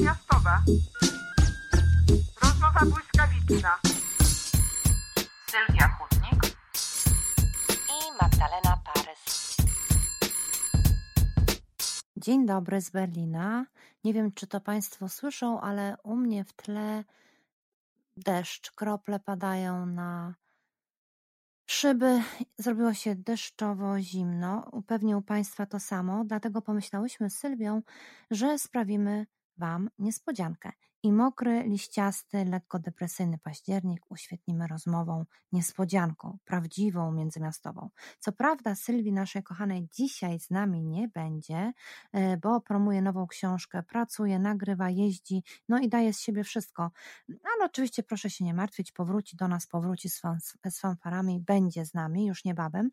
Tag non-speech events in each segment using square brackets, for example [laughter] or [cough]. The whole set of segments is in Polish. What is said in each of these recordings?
międzymiastowa. Rozmowa błyskawiczna. Sylwia Chudnik i Magdalena Parys. Dzień dobry z Berlina. Nie wiem, czy to Państwo słyszą, ale u mnie w tle deszcz, krople padają na szyby. Zrobiło się deszczowo zimno. Pewnie u Państwa to samo, dlatego pomyślałyśmy z Sylwią, że sprawimy Wam niespodziankę. I mokry, liściasty, lekko depresyjny październik uświetnimy rozmową, niespodzianką, prawdziwą, międzymiastową. Co prawda, Sylwii, naszej kochanej, dzisiaj z nami nie będzie, e, bo promuje nową książkę, pracuje, nagrywa, jeździ, no i daje z siebie wszystko. Ale oczywiście proszę się nie martwić, powróci do nas, powróci z, fan, z fanfarami, będzie z nami już niebawem.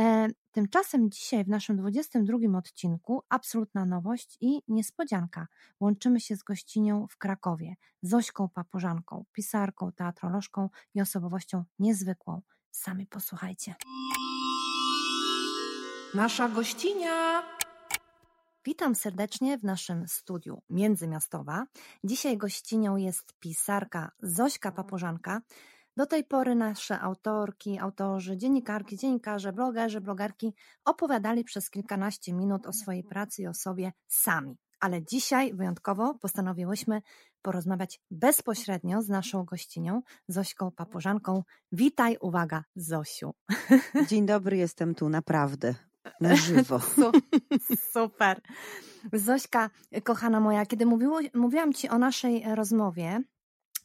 E, tymczasem dzisiaj w naszym 22 odcinku absolutna nowość i niespodzianka. Łączymy się z gościnią w Krakowie, Zośką Papużanką, pisarką, teatrolożką i osobowością niezwykłą. Sami posłuchajcie. Nasza gościnia. Witam serdecznie w naszym studiu Międzymiastowa. Dzisiaj gościnią jest pisarka Zośka Papużanka. Do tej pory nasze autorki, autorzy, dziennikarki, dziennikarze, blogerzy, blogerki opowiadali przez kilkanaście minut o swojej pracy i o sobie sami. Ale dzisiaj wyjątkowo postanowiłyśmy porozmawiać bezpośrednio z naszą gościnią, Zośką Papużanką. Witaj, uwaga, Zosiu. [laughs] Dzień dobry, jestem tu naprawdę. Na [laughs] żywo. Super. Zośka, kochana moja, kiedy mówiło, mówiłam Ci o naszej rozmowie,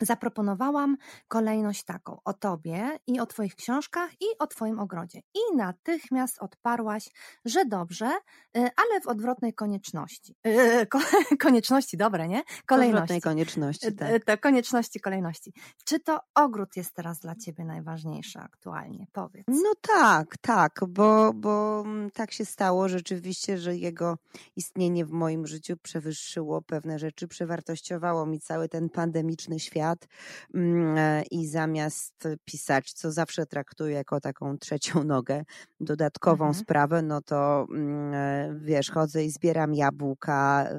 zaproponowałam kolejność taką o tobie i o twoich książkach i o twoim ogrodzie. I natychmiast odparłaś, że dobrze, y, ale w odwrotnej konieczności. Y, [laughs] konieczności, dobre, nie? Kolejności. Odwrotnej konieczności, tak. To konieczności, kolejności. Czy to ogród jest teraz dla ciebie najważniejszy aktualnie? Powiedz. No tak, tak, bo, bo mm, tak się stało rzeczywiście, że jego istnienie w moim życiu przewyższyło pewne rzeczy, przewartościowało mi cały ten pandemiczny świat lat mm, e, i zamiast pisać, co zawsze traktuję jako taką trzecią nogę, dodatkową mhm. sprawę, no to mm, e, wiesz, chodzę i zbieram jabłka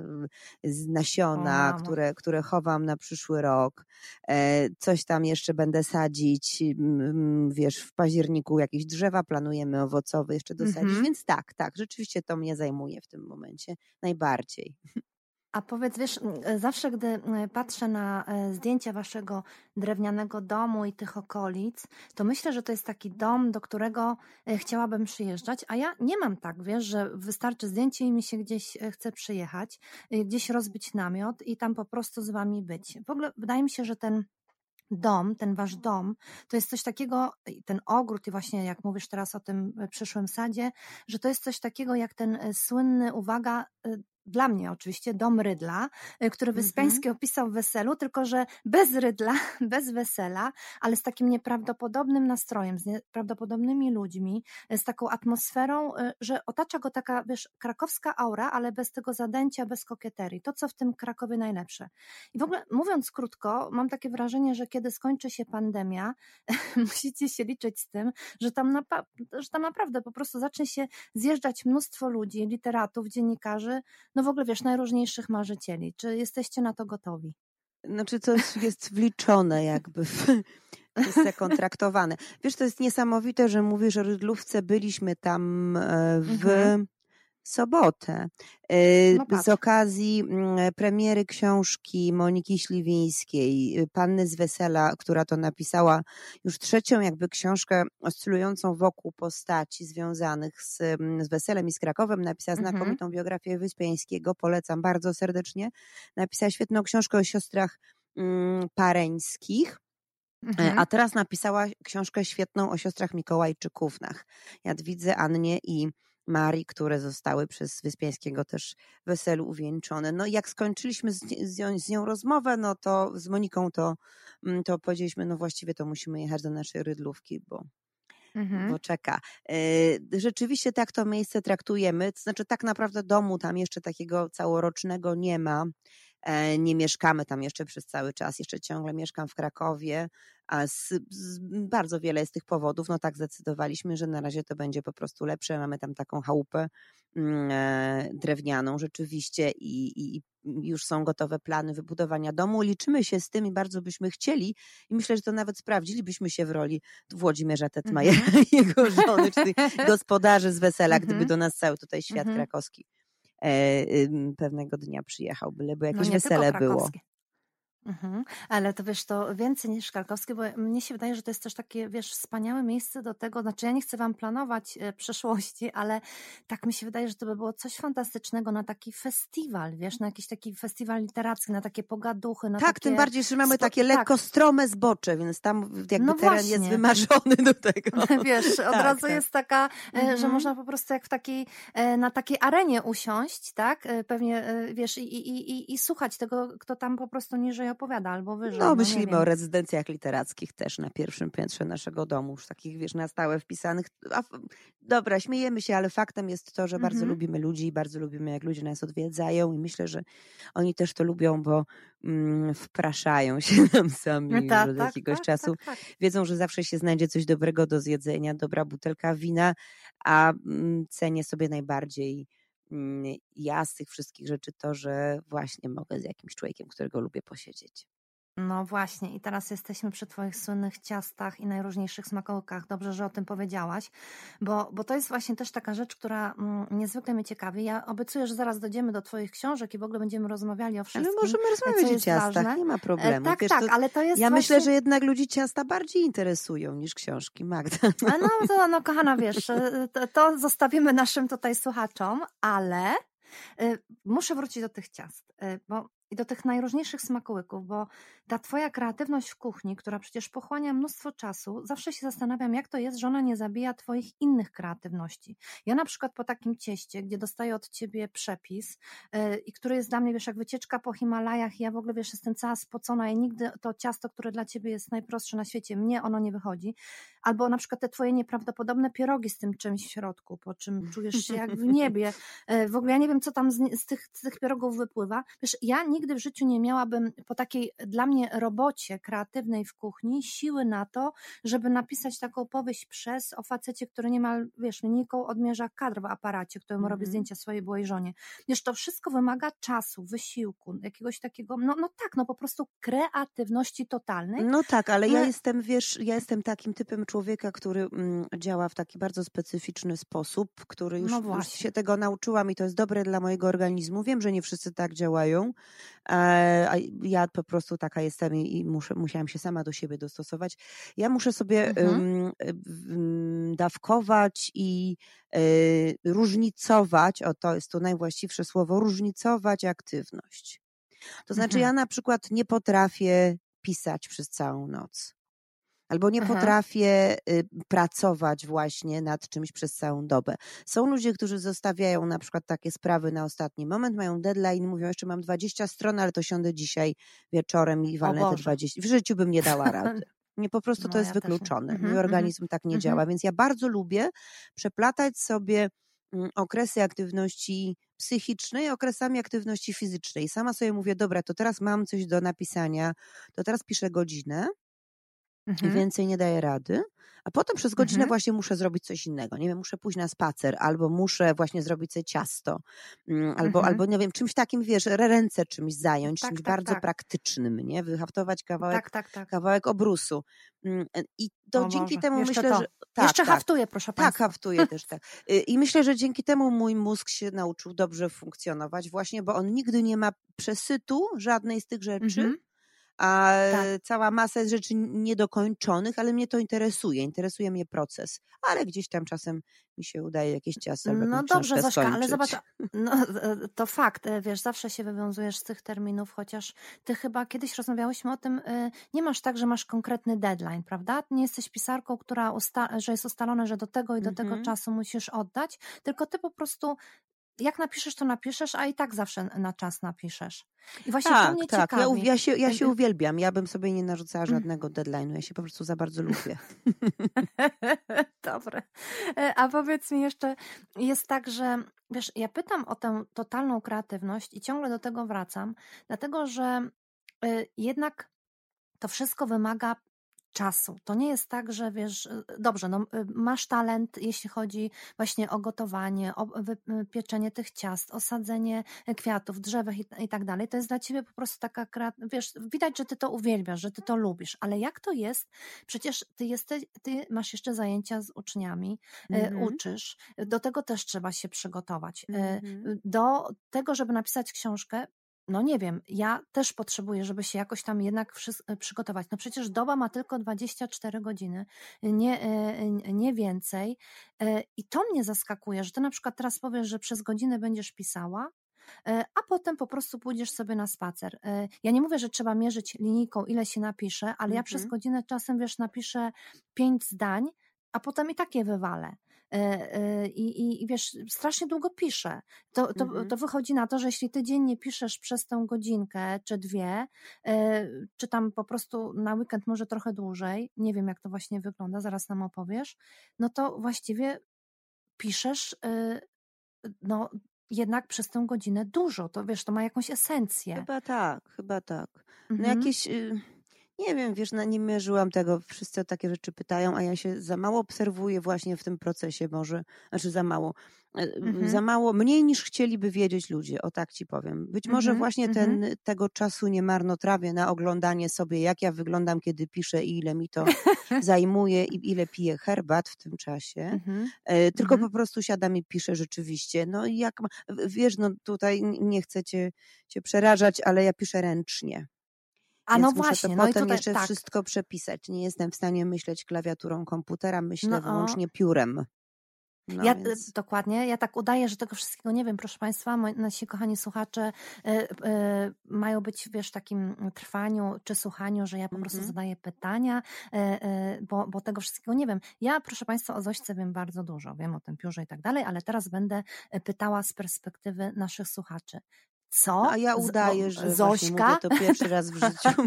z nasiona, o, które, które chowam na przyszły rok. E, coś tam jeszcze będę sadzić, wiesz, w październiku jakieś drzewa planujemy owocowe jeszcze dosadzić, mhm. więc tak, tak, rzeczywiście to mnie zajmuje w tym momencie najbardziej. A powiedz, wiesz, e, zawsze gdy e, patrzę na e, zdjęcia waszego drewnianego domu i tych okolic, to myślę, że to jest taki dom, do którego chciałabym przyjeżdżać, a ja nie mam tak, wiesz, że wystarczy zdjęcie i mi się gdzieś chce przyjechać, gdzieś rozbić namiot i tam po prostu z wami być. W ogóle wydaje mi się, że ten dom, ten wasz dom, to jest coś takiego, ten ogród i właśnie jak mówisz teraz o tym przyszłym sadzie, że to jest coś takiego jak ten słynny, uwaga, dla mnie oczywiście, dom Rydla, y, który Wyspiański mm -hmm. opisał w weselu, tylko że bez Rydla, [laughs] bez wesela, ale z takim nieprawdopodobnym nastrojem, z nieprawdopodobnymi ludźmi, y, z taką atmosferą, y, że otacza go taka, wiesz, krakowska aura, ale bez tego zadęcia, bez kokieterii. To, co w tym Krakowie najlepsze. I w ogóle, mówiąc krótko, mam takie wrażenie, że kiedy skończy się pandemia, [laughs] musicie się liczyć z tym, że tam, że tam naprawdę po prostu zacznie się zjeżdżać mnóstwo ludzi, literatów, dziennikarzy, no w ogóle wiesz, najróżniejszych marzycieli. Czy jesteście na to gotowi? Znaczy to jest wliczone jakby w, jest zakontraktowane. Wiesz, to jest niesamowite, że mówisz o Rydlówce, byliśmy tam e, w mhm sobotę. Y, no z okazji mm, premiery książki Moniki Śliwińskiej, y, Panny z Wesela, która to napisała już trzecią jakby książkę oscylującą wokół postaci związanych z, mm, z Weselem i z Krakowem. Napisała mhm. znakomitą biografię Wyspiańskiego, polecam bardzo serdecznie. Napisała świetną książkę o siostrach mm, pareńskich. E, mhm. A teraz napisała książkę świetną o siostrach Mikołajczyków, Jadwidze, Annie i Marii, które zostały przez Wyspiańskiego też weselu uwieńczone. No jak skończyliśmy z, z, z, nią rozmowę, no to z Moniką to, mm, to powiedzieliśmy, no właściwie to musimy jechać do naszej Rydlówki, bo Mhm. bo czeka. E, rzeczywiście tak to miejsce traktujemy, to znaczy tak naprawdę domu tam jeszcze takiego całorocznego nie ma. E, nie mieszkamy tam jeszcze przez cały czas, jeszcze ciągle mieszkam w Krakowie, A z, z, bardzo wiele z tych powodów, no tak zdecydowaliśmy, że na razie to będzie po prostu lepsze. Mamy tam taką chałupę mm, e, drewnianą rzeczywiście i, i już są gotowe plany wybudowania domu. Liczymy się z tym i bardzo byśmy chcieli i myślę, że to nawet sprawdzilibyśmy się w roli Włodzimierza Tetmajera Mhm. i [laughs] jego żony, czy tych [laughs] gospodarzy z wesela, gdyby Mhm. do nas cały tutaj świat Mhm. krakowski e, pewnego dnia przyjechał, byleby jakieś no wesele tylko było. Mhm. Ale to wiesz, to więcej niż krakowskie, bo mnie się wydaje, że to jest też takie, wiesz, wspaniałe miejsce do tego, znaczy ja nie chcę wam planować e, przyszłości, ale tak mi się wydaje, że to by było coś fantastycznego na taki festiwal, wiesz, na jakiś taki festiwal literacki, na takie pogaduchy, na Tak, takie... tym bardziej, że mamy spo- takie tak. lekko strome zbocze, więc tam jakby No teren jest właśnie. wymarzony do tego. [laughs] Wiesz, od Tak, razu tak. jest taka, e, że Mhm. można po prostu jak w takiej, e, na takiej arenie usiąść, tak? Pewnie, wiesz, i, i, i, i słuchać tego, kto tam po prostu opowiada albo wyżej. No, nie myślimy o rezydencjach literackich też na pierwszym piętrze naszego domu, już takich, wiesz, na stałe wpisanych. A, dobra, śmiejemy się, ale faktem jest to, że bardzo Mhm. lubimy ludzi i bardzo lubimy, jak ludzie nas odwiedzają i myślę, że oni też to lubią, bo mm, wpraszają się [laughs] nam sami Tak, już od tak, jakiegoś tak, czasu. tak, tak. Wiedzą, że zawsze się znajdzie coś dobrego do zjedzenia, dobra butelka wina, a mm, cenię sobie najbardziej ja z tych wszystkich rzeczy to, że właśnie mogę z jakimś człowiekiem, którego lubię posiedzieć. No właśnie, i teraz jesteśmy przy Twoich słynnych ciastach i najróżniejszych smakołkach. Dobrze, że o tym powiedziałaś, bo, bo to jest właśnie też taka rzecz, która mm, niezwykle mnie ciekawi. Ja obiecuję, że zaraz dojdziemy do Twoich książek i w ogóle będziemy rozmawiali o Ale wszystkim. możemy co rozmawiać o ciastach, ważne. nie ma E, problemu. Tak, Wiesz, tak, to ale to jest ja właśnie... myślę, że jednak ludzi ciasta bardziej interesują niż książki, Magda. A No, to, no kochana, wiesz, e, to, to zostawimy naszym tutaj słuchaczom, ale e, muszę wrócić do tych ciast, bo i do tych najróżniejszych smakołyków, bo ta twoja kreatywność w kuchni, która przecież pochłania mnóstwo czasu, zawsze się zastanawiam, jak to jest, że ona nie zabija twoich innych kreatywności. Ja na przykład po takim cieście, gdzie dostaję od ciebie przepis e, i który jest dla mnie, wiesz, jak wycieczka po Himalajach i ja w ogóle, wiesz, jestem cała spocona i nigdy to ciasto, które dla ciebie jest najprostsze na świecie, mnie ono nie wychodzi, albo na przykład te twoje nieprawdopodobne pierogi z tym czymś w środku, po czym czujesz się jak w [laughs] niebie. E, W ogóle ja nie wiem, co tam z, z, tych, z tych pierogów wypływa. Wiesz, ja nigdy w życiu nie miałabym po takiej dla mnie robocie kreatywnej w kuchni siły na to, żeby napisać taką powieść przez o facecie, który niemal, wiesz, linijką odmierza kadr w aparacie, któremu robi Mhm. zdjęcia swojej byłej żonie. Wiesz, to wszystko wymaga czasu, wysiłku, jakiegoś takiego, no, no tak, no po prostu kreatywności totalnej. No tak, ale ja No- jestem, wiesz, ja jestem takim typem człowieka, który mm, działa w taki bardzo specyficzny sposób, który już, No już się tego nauczyłam i to jest dobre dla mojego organizmu. Wiem, że nie wszyscy tak działają, e, a ja po prostu taka jestem i, muszę, musiałam się sama do siebie dostosować. Ja muszę sobie Mhm. ym, dawkować i y, różnicować, o to jest to najwłaściwsze słowo, różnicować aktywność. To znaczy, Mhm. ja na przykład nie potrafię pisać przez całą noc. Albo nie Aha. potrafię y, pracować właśnie nad czymś przez całą dobę. Są ludzie, którzy zostawiają na przykład takie sprawy na ostatni moment, mają deadline, mówią, jeszcze mam 20 stron, ale to siądę dzisiaj wieczorem i walnę te Boże. 20. W życiu bym nie dała [laughs] rady. Nie, po prostu No, to jest ja wykluczone. Mhm, Mój mhm. organizm tak nie Mhm. działa, więc ja bardzo lubię przeplatać sobie mm, okresy aktywności psychicznej okresami aktywności fizycznej. Sama sobie mówię, dobra, to teraz mam coś do napisania, to teraz piszę godzinę i Mhm. więcej nie daję rady, a potem przez godzinę Mhm. właśnie muszę zrobić coś innego. Nie wiem, muszę pójść na spacer, albo muszę właśnie zrobić sobie ciasto, mm, albo, Mhm. albo nie wiem, czymś takim, wiesz, ręce czymś zająć, Tak, czymś tak, bardzo tak. praktycznym, nie? Wyhaftować kawałek, Tak, tak, tak. kawałek obrusu. Mm, I to O dzięki temu jeszcze myślę, to. że... Tak, Jeszcze tak. haftuję, proszę Tak, Państwa. haftuję też [laughs] tak. Y, I myślę, że dzięki temu mój mózg się nauczył dobrze funkcjonować, właśnie, bo on nigdy nie ma przesytu żadnej z tych rzeczy, Mhm. A Tak. cała masa jest rzeczy niedokończonych, ale mnie to interesuje, interesuje mnie proces, ale gdzieś tam czasem mi się udaje jakieś ciasto albo No dobrze, Zośka, ale zobacz, no, e, to fakt, e, wiesz, zawsze się wywiązujesz z tych terminów, chociaż ty chyba kiedyś rozmawiałyśmy o tym, e, nie masz tak, że masz konkretny deadline, prawda? Nie jesteś pisarką, która usta- że jest ustalone, że do tego i do tego Mhm. czasu musisz oddać, tylko ty po prostu jak napiszesz, to napiszesz, a i tak zawsze na czas napiszesz. I właśnie to Tak, mnie tak, ja, ciekawi. ja, się, ja się Y, y- uwielbiam, ja bym sobie nie narzucała Mm. żadnego deadline'u, ja się po prostu za bardzo lubię. [laughs] Dobre. E, A powiedz mi jeszcze, jest tak, że wiesz, ja pytam o tę totalną kreatywność i ciągle do tego wracam, dlatego że y, jednak to wszystko wymaga czasu. To nie jest tak, że wiesz, y, dobrze, no, y, masz talent, jeśli chodzi właśnie o gotowanie, o y, pieczenie tych ciast, osadzenie kwiatów, drzewek i, i tak dalej. To jest dla ciebie po prostu taka, wiesz, widać, że ty to uwielbiasz, że ty to lubisz, ale jak to jest? Przecież ty jesteś, ty masz jeszcze zajęcia z uczniami, Mhm. uczysz, do tego też trzeba się przygotować. Mhm. Do tego, żeby napisać książkę, no nie wiem, ja też potrzebuję, żeby się jakoś tam jednak wszys- przygotować. No przecież doba ma tylko 24 godziny, nie, e, nie więcej. E, I to mnie zaskakuje, że ty na przykład teraz powiesz, że przez godzinę będziesz pisała, e, a potem po prostu pójdziesz sobie na spacer. E, Ja nie mówię, że trzeba mierzyć linijką, ile się napisze, ale ja przez Mhm. godzinę czasem, wiesz, napiszę pięć zdań, a potem i takie wywalę. E, e, I, i, wiesz, strasznie długo piszę. To, to, Mhm. to wychodzi na to, że jeśli ty dziennie piszesz przez tę godzinkę czy dwie, e, czy tam po prostu na weekend może trochę dłużej, nie wiem jak to właśnie wygląda, zaraz nam opowiesz, no to właściwie piszesz no jednak przez tę godzinę dużo. To wiesz, to ma jakąś esencję. Chyba tak, chyba tak. No Mhm. jakieś, y, nie wiem, wiesz, no nie mierzyłam tego, wszyscy o takie rzeczy pytają, a ja się za mało obserwuję właśnie w tym procesie może, znaczy za mało, e, Mhm. za mało, mniej niż chcieliby wiedzieć ludzie, o tak ci powiem. Być może Mhm, właśnie mhm. ten, tego czasu nie marnotrawię na oglądanie sobie, jak ja wyglądam, kiedy piszę i ile mi to [laughs] zajmuje i ile piję herbat w tym czasie. Mhm. E, Tylko Mhm. po prostu siadam i piszę rzeczywiście. No i jak, wiesz, no tutaj nie chcę cię, cię przerażać, ale ja piszę ręcznie. A no muszę właśnie, to no i potem tutaj jeszcze tak. wszystko przepisać. Nie jestem w stanie myśleć klawiaturą komputera, myślę No wyłącznie piórem. No Ja, więc... y, Dokładnie, ja tak udaję, że tego wszystkiego nie wiem, proszę Państwa. Moi, nasi kochani słuchacze y, y, mają być wiesz, w takim trwaniu czy słuchaniu, że ja po prostu Mhm. zadaję pytania, y, y, bo, bo tego wszystkiego nie wiem. Ja, proszę Państwa, o Zośce wiem bardzo dużo, wiem o tym piórze i tak dalej, ale teraz będę y, pytała z perspektywy naszych słuchaczy. Co? No, a ja udaję, że Zośka? mówię to pierwszy raz w życiu.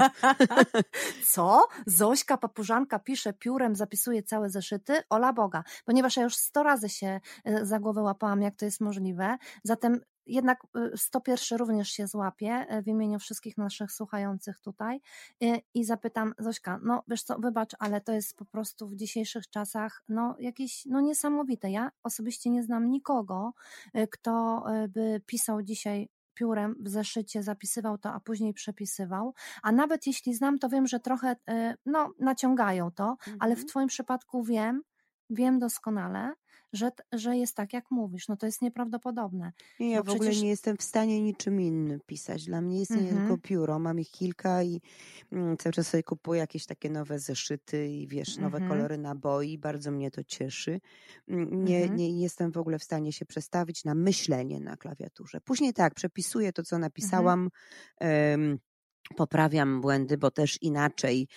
[laughs] Co? Zośka Papużanka pisze piórem, zapisuje całe zeszyty? Ola Boga. Ponieważ ja już sto razy się e, za głowę łapałam, jak to jest możliwe. Zatem jednak e, 101 również się złapię e, w imieniu wszystkich naszych słuchających tutaj e, i zapytam Zośka, no wiesz co, wybacz, ale to jest po prostu w dzisiejszych czasach no jakieś no niesamowite. Ja osobiście nie znam nikogo, e, kto e, by pisał dzisiaj piórem w zeszycie, zapisywał to, a później przepisywał. A nawet jeśli znam, to wiem, że trochę e, no, naciągają to, ale w Mhm. Twoim przypadku wiem, wiem doskonale, że, że jest tak, jak mówisz. No to jest nieprawdopodobne. Nie, ja w ogóle przecież- nie jestem w stanie niczym innym pisać. Dla mnie istnieje Mhm. tylko pióro. Mam ich kilka i mm, cały czas sobie kupuję jakieś takie nowe zeszyty i wiesz, nowe Mhm. kolory naboi. Bardzo mnie to cieszy. Mm, Nie, Mhm. nie jestem w ogóle w stanie się przestawić na myślenie na klawiaturze. Później tak, przepisuję to, co napisałam. em, Poprawiam błędy, bo też inaczej,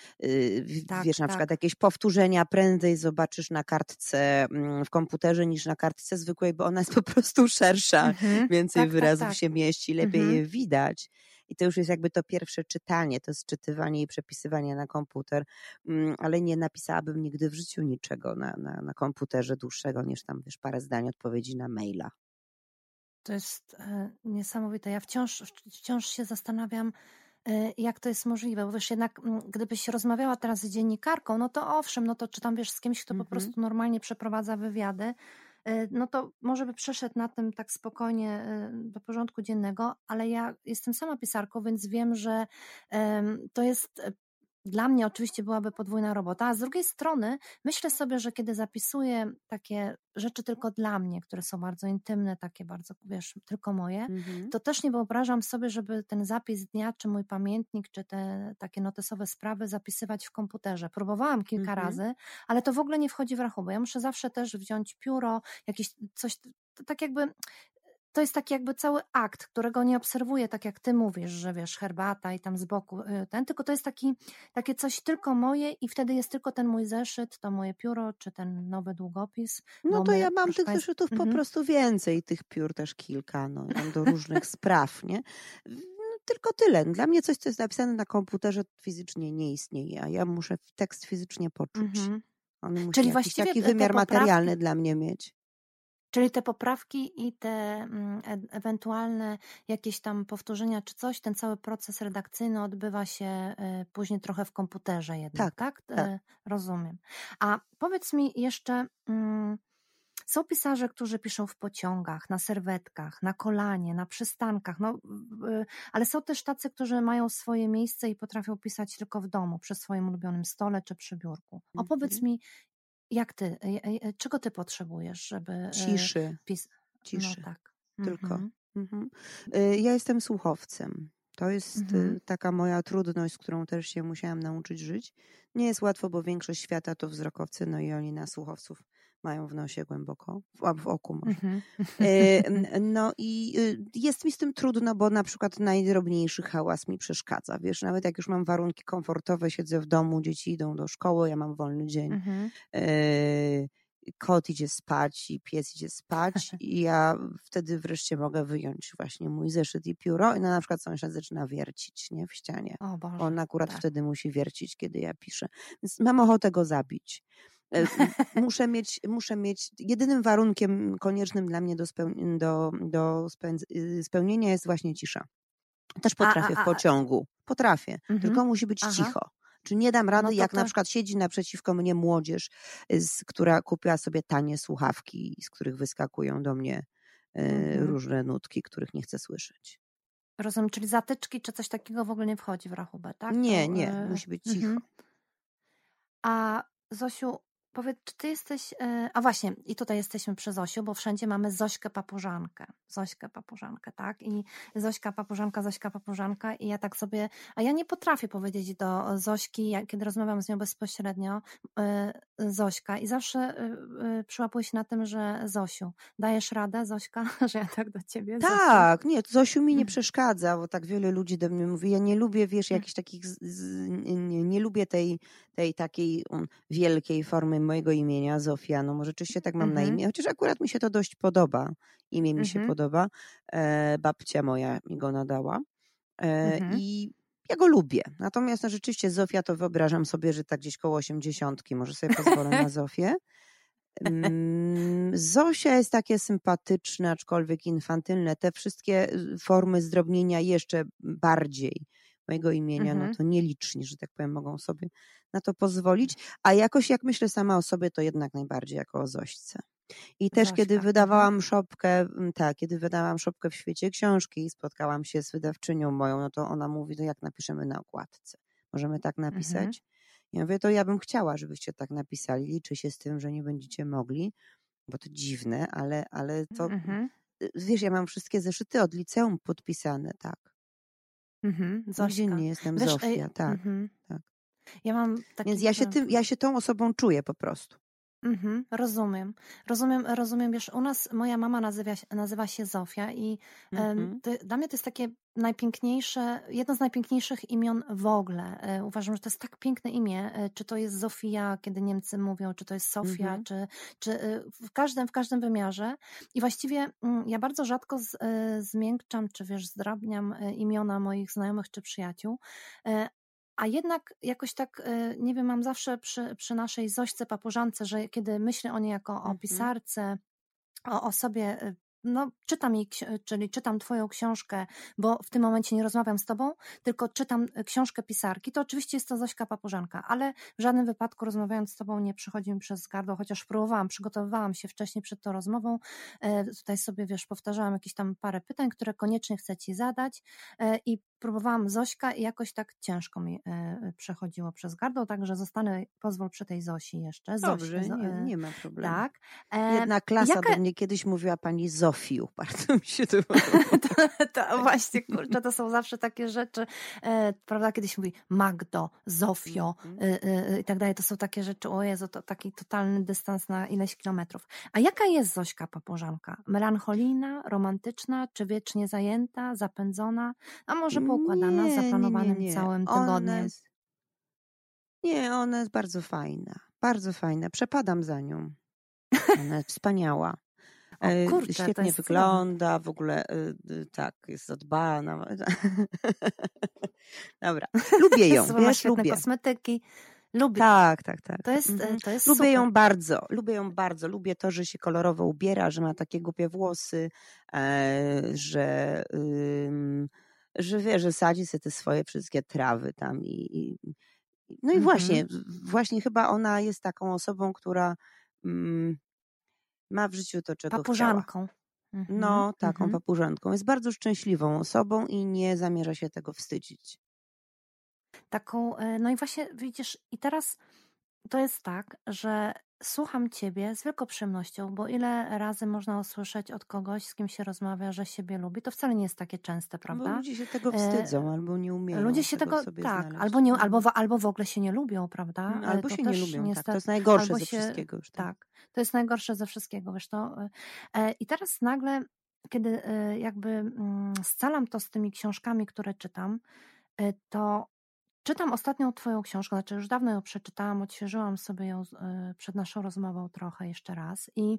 w- Tak, wiesz, na tak. przykład jakieś powtórzenia prędzej zobaczysz na kartce mm, w komputerze niż na kartce zwykłej, bo ona jest po prostu szersza Mhm. więcej Tak, tak, wyrazów tak. się mieści, lepiej Mhm. je widać. I to już jest jakby to pierwsze czytanie, to jest czytywanie i przepisywanie na komputer, Mm, ale nie napisałabym nigdy w życiu niczego na, na, na komputerze dłuższego niż tam, wiesz, parę zdań odpowiedzi na maila. To jest e, niesamowite. Ja wciąż, wciąż się zastanawiam, jak to jest możliwe. Bo wiesz, jednak mm, gdybyś rozmawiała teraz z dziennikarką, no to owszem, no to czy tam wiesz z kimś, kto po Mhm. prostu normalnie przeprowadza wywiady, e, no to może by przeszedł na tym tak spokojnie e, do porządku dziennego, ale ja jestem sama pisarką, więc wiem, że to jest e, dla mnie oczywiście byłaby podwójna robota, a z drugiej strony myślę sobie, że kiedy zapisuję takie rzeczy tylko dla mnie, które są bardzo intymne, takie bardzo, wiesz, tylko moje, Mhm. to też nie wyobrażam sobie, żeby ten zapis dnia, czy mój pamiętnik, czy te takie notesowe sprawy zapisywać w komputerze. Próbowałam kilka Mhm. razy, ale to w ogóle nie wchodzi w rachubę. Ja muszę zawsze też wziąć pióro, jakieś coś, tak jakby to jest taki jakby cały akt, którego nie obserwuję, tak jak ty mówisz, że wiesz, herbata i tam z boku y, ten, tylko to jest taki, takie coś tylko moje i wtedy jest tylko ten mój zeszyt, to moje pióro, czy ten nowy długopis. No to my, ja mam tych państwa- zeszytów po Mhm. prostu więcej, tych piór też kilka, no, do różnych [laughs] spraw, nie? No, Tylko tyle. Dla mnie coś, co jest napisane na komputerze fizycznie nie istnieje, a ja muszę tekst fizycznie poczuć. Mhm. On musi Czyli właściwie taki wymiar poprawki- materialny dla mnie mieć. Czyli te poprawki i te mm, e- ewentualne jakieś tam powtórzenia czy coś, ten cały proces redakcyjny odbywa się e, później trochę w komputerze jednak, Tak, tak? tak. E, Rozumiem. A powiedz mi jeszcze, mm, są pisarze, którzy piszą w pociągach, na serwetkach, na kolanie, na przystankach, no, ale są też tacy, którzy mają swoje miejsce i potrafią pisać tylko w domu, przy swoim ulubionym stole czy przy biurku. Opowiedz Mhm. mi, jak ty, e, e, czego ty potrzebujesz, żeby e, Ciszy, pis... ciszy. No tak. tylko. Mhm. Mhm. Ja jestem słuchowcem. To jest Mhm. taka moja trudność, z którą też się musiałam nauczyć żyć. Nie jest łatwo, bo większość świata to wzrokowcy, no i oni na słuchowców mają w nosie głęboko, w, a w oku może. Y, n- [laughs] No i y, jest mi z tym trudno, bo na przykład najdrobniejszy hałas mi przeszkadza. Wiesz, nawet jak już mam warunki komfortowe, siedzę w domu, dzieci idą do szkoły, ja mam wolny dzień, Mhm. y, kot idzie spać i pies idzie spać [laughs] i ja wtedy wreszcie mogę wyjąć właśnie mój zeszyt i pióro i no, na przykład sąsiad zaczyna wiercić nie, w ścianie. O Boże. On akurat tak. wtedy musi wiercić, kiedy ja piszę. Więc mam ochotę go zabić. E, [laughs] Muszę mieć, muszę mieć, jedynym warunkiem koniecznym dla mnie do, speł- do, do y, spełnienia jest właśnie cisza. Też A- a- potrafię w a- pociągu. Potrafię, Mhm. tylko musi być Aha. cicho. Czy nie dam rady, No to jak na to- przykład siedzi naprzeciwko mnie młodzież, y, z, która kupiła sobie tanie słuchawki, z których wyskakują do mnie y, Mhm. różne nutki, których nie chcę słyszeć. Rozumiem, czyli zatyczki czy coś takiego w ogóle nie wchodzi w rachubę, tak? Nie, To, nie, musi być cicho. mhm. A Zosiu, powiedz, czy ty jesteś. e, A właśnie, i tutaj jesteśmy przy Zosiu, bo wszędzie mamy Zośkę Papużankę. Zośkę Papużankę, tak? I Zośka Papużanka, Zośka Papużanka. I ja tak sobie. A ja nie potrafię powiedzieć do Zośki, kiedy rozmawiam z nią bezpośrednio, e, Zośka. I zawsze e, przyłapuję się na tym, że Zosiu, dajesz radę, Zośka, [laughs] że ja tak do ciebie. Zosiu? Tak, nie, to Zosiu mi nie Mm. przeszkadza, bo tak wiele ludzi do mnie mówi, ja nie lubię, wiesz, Mm. jakichś takich, nie, nie lubię tej, tej takiej um, wielkiej formy mojego imienia, Zofia, no może rzeczywiście tak mam na Mhm. imię, chociaż akurat mi się to dość podoba, imię mi się Mhm. podoba, e, babcia moja mi go nadała e, Mhm. i ja go lubię, natomiast no, rzeczywiście Zofia to wyobrażam sobie, że tak gdzieś koło osiemdziesiątki, może sobie pozwolę na Zofię. Mm, Zosia jest takie sympatyczne, aczkolwiek infantylne. Te wszystkie y, formy zdrobnienia jeszcze bardziej mojego imienia, no Mhm. to nieliczni, że tak powiem, mogą sobie na to pozwolić. A jakoś jak myślę sama o sobie, to jednak najbardziej jako o Zośce. I też kiedy Zośka, mhm. wydawałam szopkę, mm, tak, kiedy wydawałam szopkę w świecie książki i spotkałam się z wydawczynią moją, no to ona mówi, to jak napiszemy na okładce? Możemy tak Mhm. napisać? Ja mówię, to ja bym chciała, żebyście tak napisali. Liczę się z tym, że nie będziecie mogli, bo to dziwne, ale, ale to, Mhm. y, wiesz, ja mam wszystkie zeszyty od liceum podpisane, tak. Mhm. Nigdzie nie jestem Wiesz, Zofia, ej, tak. mhm. tak. Ja mam. Więc ja się, tym, ja się tą osobą czuję po prostu. Mhm, rozumiem. Rozumiem, rozumiem. Wiesz, u nas moja mama nazywa, się- nazywa się Zofia i em, Mhm. to, dla mnie to jest takie najpiękniejsze, jedno z najpiękniejszych imion w ogóle. E, Uważam, że to jest tak piękne imię. E, Czy to jest Zofia, kiedy Niemcy mówią, czy to jest Sofia, Mhm. czy, czy e, w każdym, w każdym wymiarze. I właściwie mm, ja bardzo rzadko z, e, zmiękczam, czy wiesz, zdrabniam e, imiona moich znajomych czy przyjaciół. E, A jednak jakoś tak, e, nie wiem, mam zawsze przy, przy naszej Zośce Papużance, że kiedy myślę o niej jako o Mhm. pisarce, o osobie, y, no czytam jej, ksi- czyli czytam twoją książkę, bo w tym momencie nie rozmawiam z tobą, tylko czytam książkę pisarki, to oczywiście jest to Zośka Papużanka, ale w żadnym wypadku rozmawiając z tobą nie przychodzi mi przez gardło, chociaż próbowałam, przygotowywałam się wcześniej przed tą rozmową, e, tutaj sobie, wiesz, powtarzałam jakieś tam parę pytań, które koniecznie chcę ci zadać e, i próbowałam Zośka i jakoś tak ciężko mi e, przechodziło przez gardło, także zostanę, pozwól przy tej Zosi jeszcze. Zosi, Dobrze, Zo- nie, e, nie ma problemu. Tak. E, Jedna klasa jaka- do mnie kiedyś mówiła pani Zofiu. [laughs] Bardzo mi się to [laughs] to, to właśnie, kurczę, to są zawsze takie rzeczy, e, prawda, kiedyś mówi Magdo, Zofio Mhm. e, e, i tak dalej, to są takie rzeczy, o Jezu, to taki totalny dystans na ileś kilometrów. A jaka jest Zośka Papużanka? Melancholijna, romantyczna, czy wiecznie zajęta, zapędzona, a może poukładana Nie, zaplanowanym nie, nie. całym tygodniem? jest- Nie, ona jest bardzo fajna. Bardzo fajna. Przepadam za nią. Ona jest wspaniała. [laughs] O E, kurczę, Świetnie wygląda, w ogóle y, y, tak, jest zadbana. [laughs] Dobra, lubię [laughs] ją, Słowa wiesz, lubię. kosmetyki, Lubi. Tak, tak, tak. To jest, Mhm. to jest Lubię super. ją bardzo, lubię ją bardzo. Lubię to, że się kolorowo ubiera, że ma takie głupie włosy, e, że, że wie, że sadzi sobie te swoje wszystkie trawy tam i, i no i Mhm. właśnie, właśnie chyba ona jest taką osobą, która mm, ma w życiu to, czego. Papużanką. Mhm, No, taką mhm. papużanką. Jest bardzo szczęśliwą osobą i nie zamierza się tego wstydzić. Taką, e, no i właśnie widzisz, i teraz to jest tak, że słucham ciebie z wielką przyjemnością, bo ile razy można usłyszeć od kogoś, z kim się rozmawia, że siebie lubi, to wcale nie jest takie częste, Bo prawda? ludzie się tego E, wstydzą albo nie umieją Ludzie się tego, sobie tak, znaleźć. albo, nie, albo, w- albo w ogóle się nie lubią, prawda? E, Albo to się nie lubią, tak. To niestety- jest najgorsze ze się- wszystkiego już. Tak. Tak, to jest najgorsze ze wszystkiego, wiesz to. e, e, I teraz nagle, kiedy e, jakby mm, scalam to z tymi książkami, które czytam, e, to czytam ostatnią twoją książkę, znaczy już dawno ją przeczytałam, odświeżyłam sobie ją e, przed naszą rozmową trochę jeszcze raz i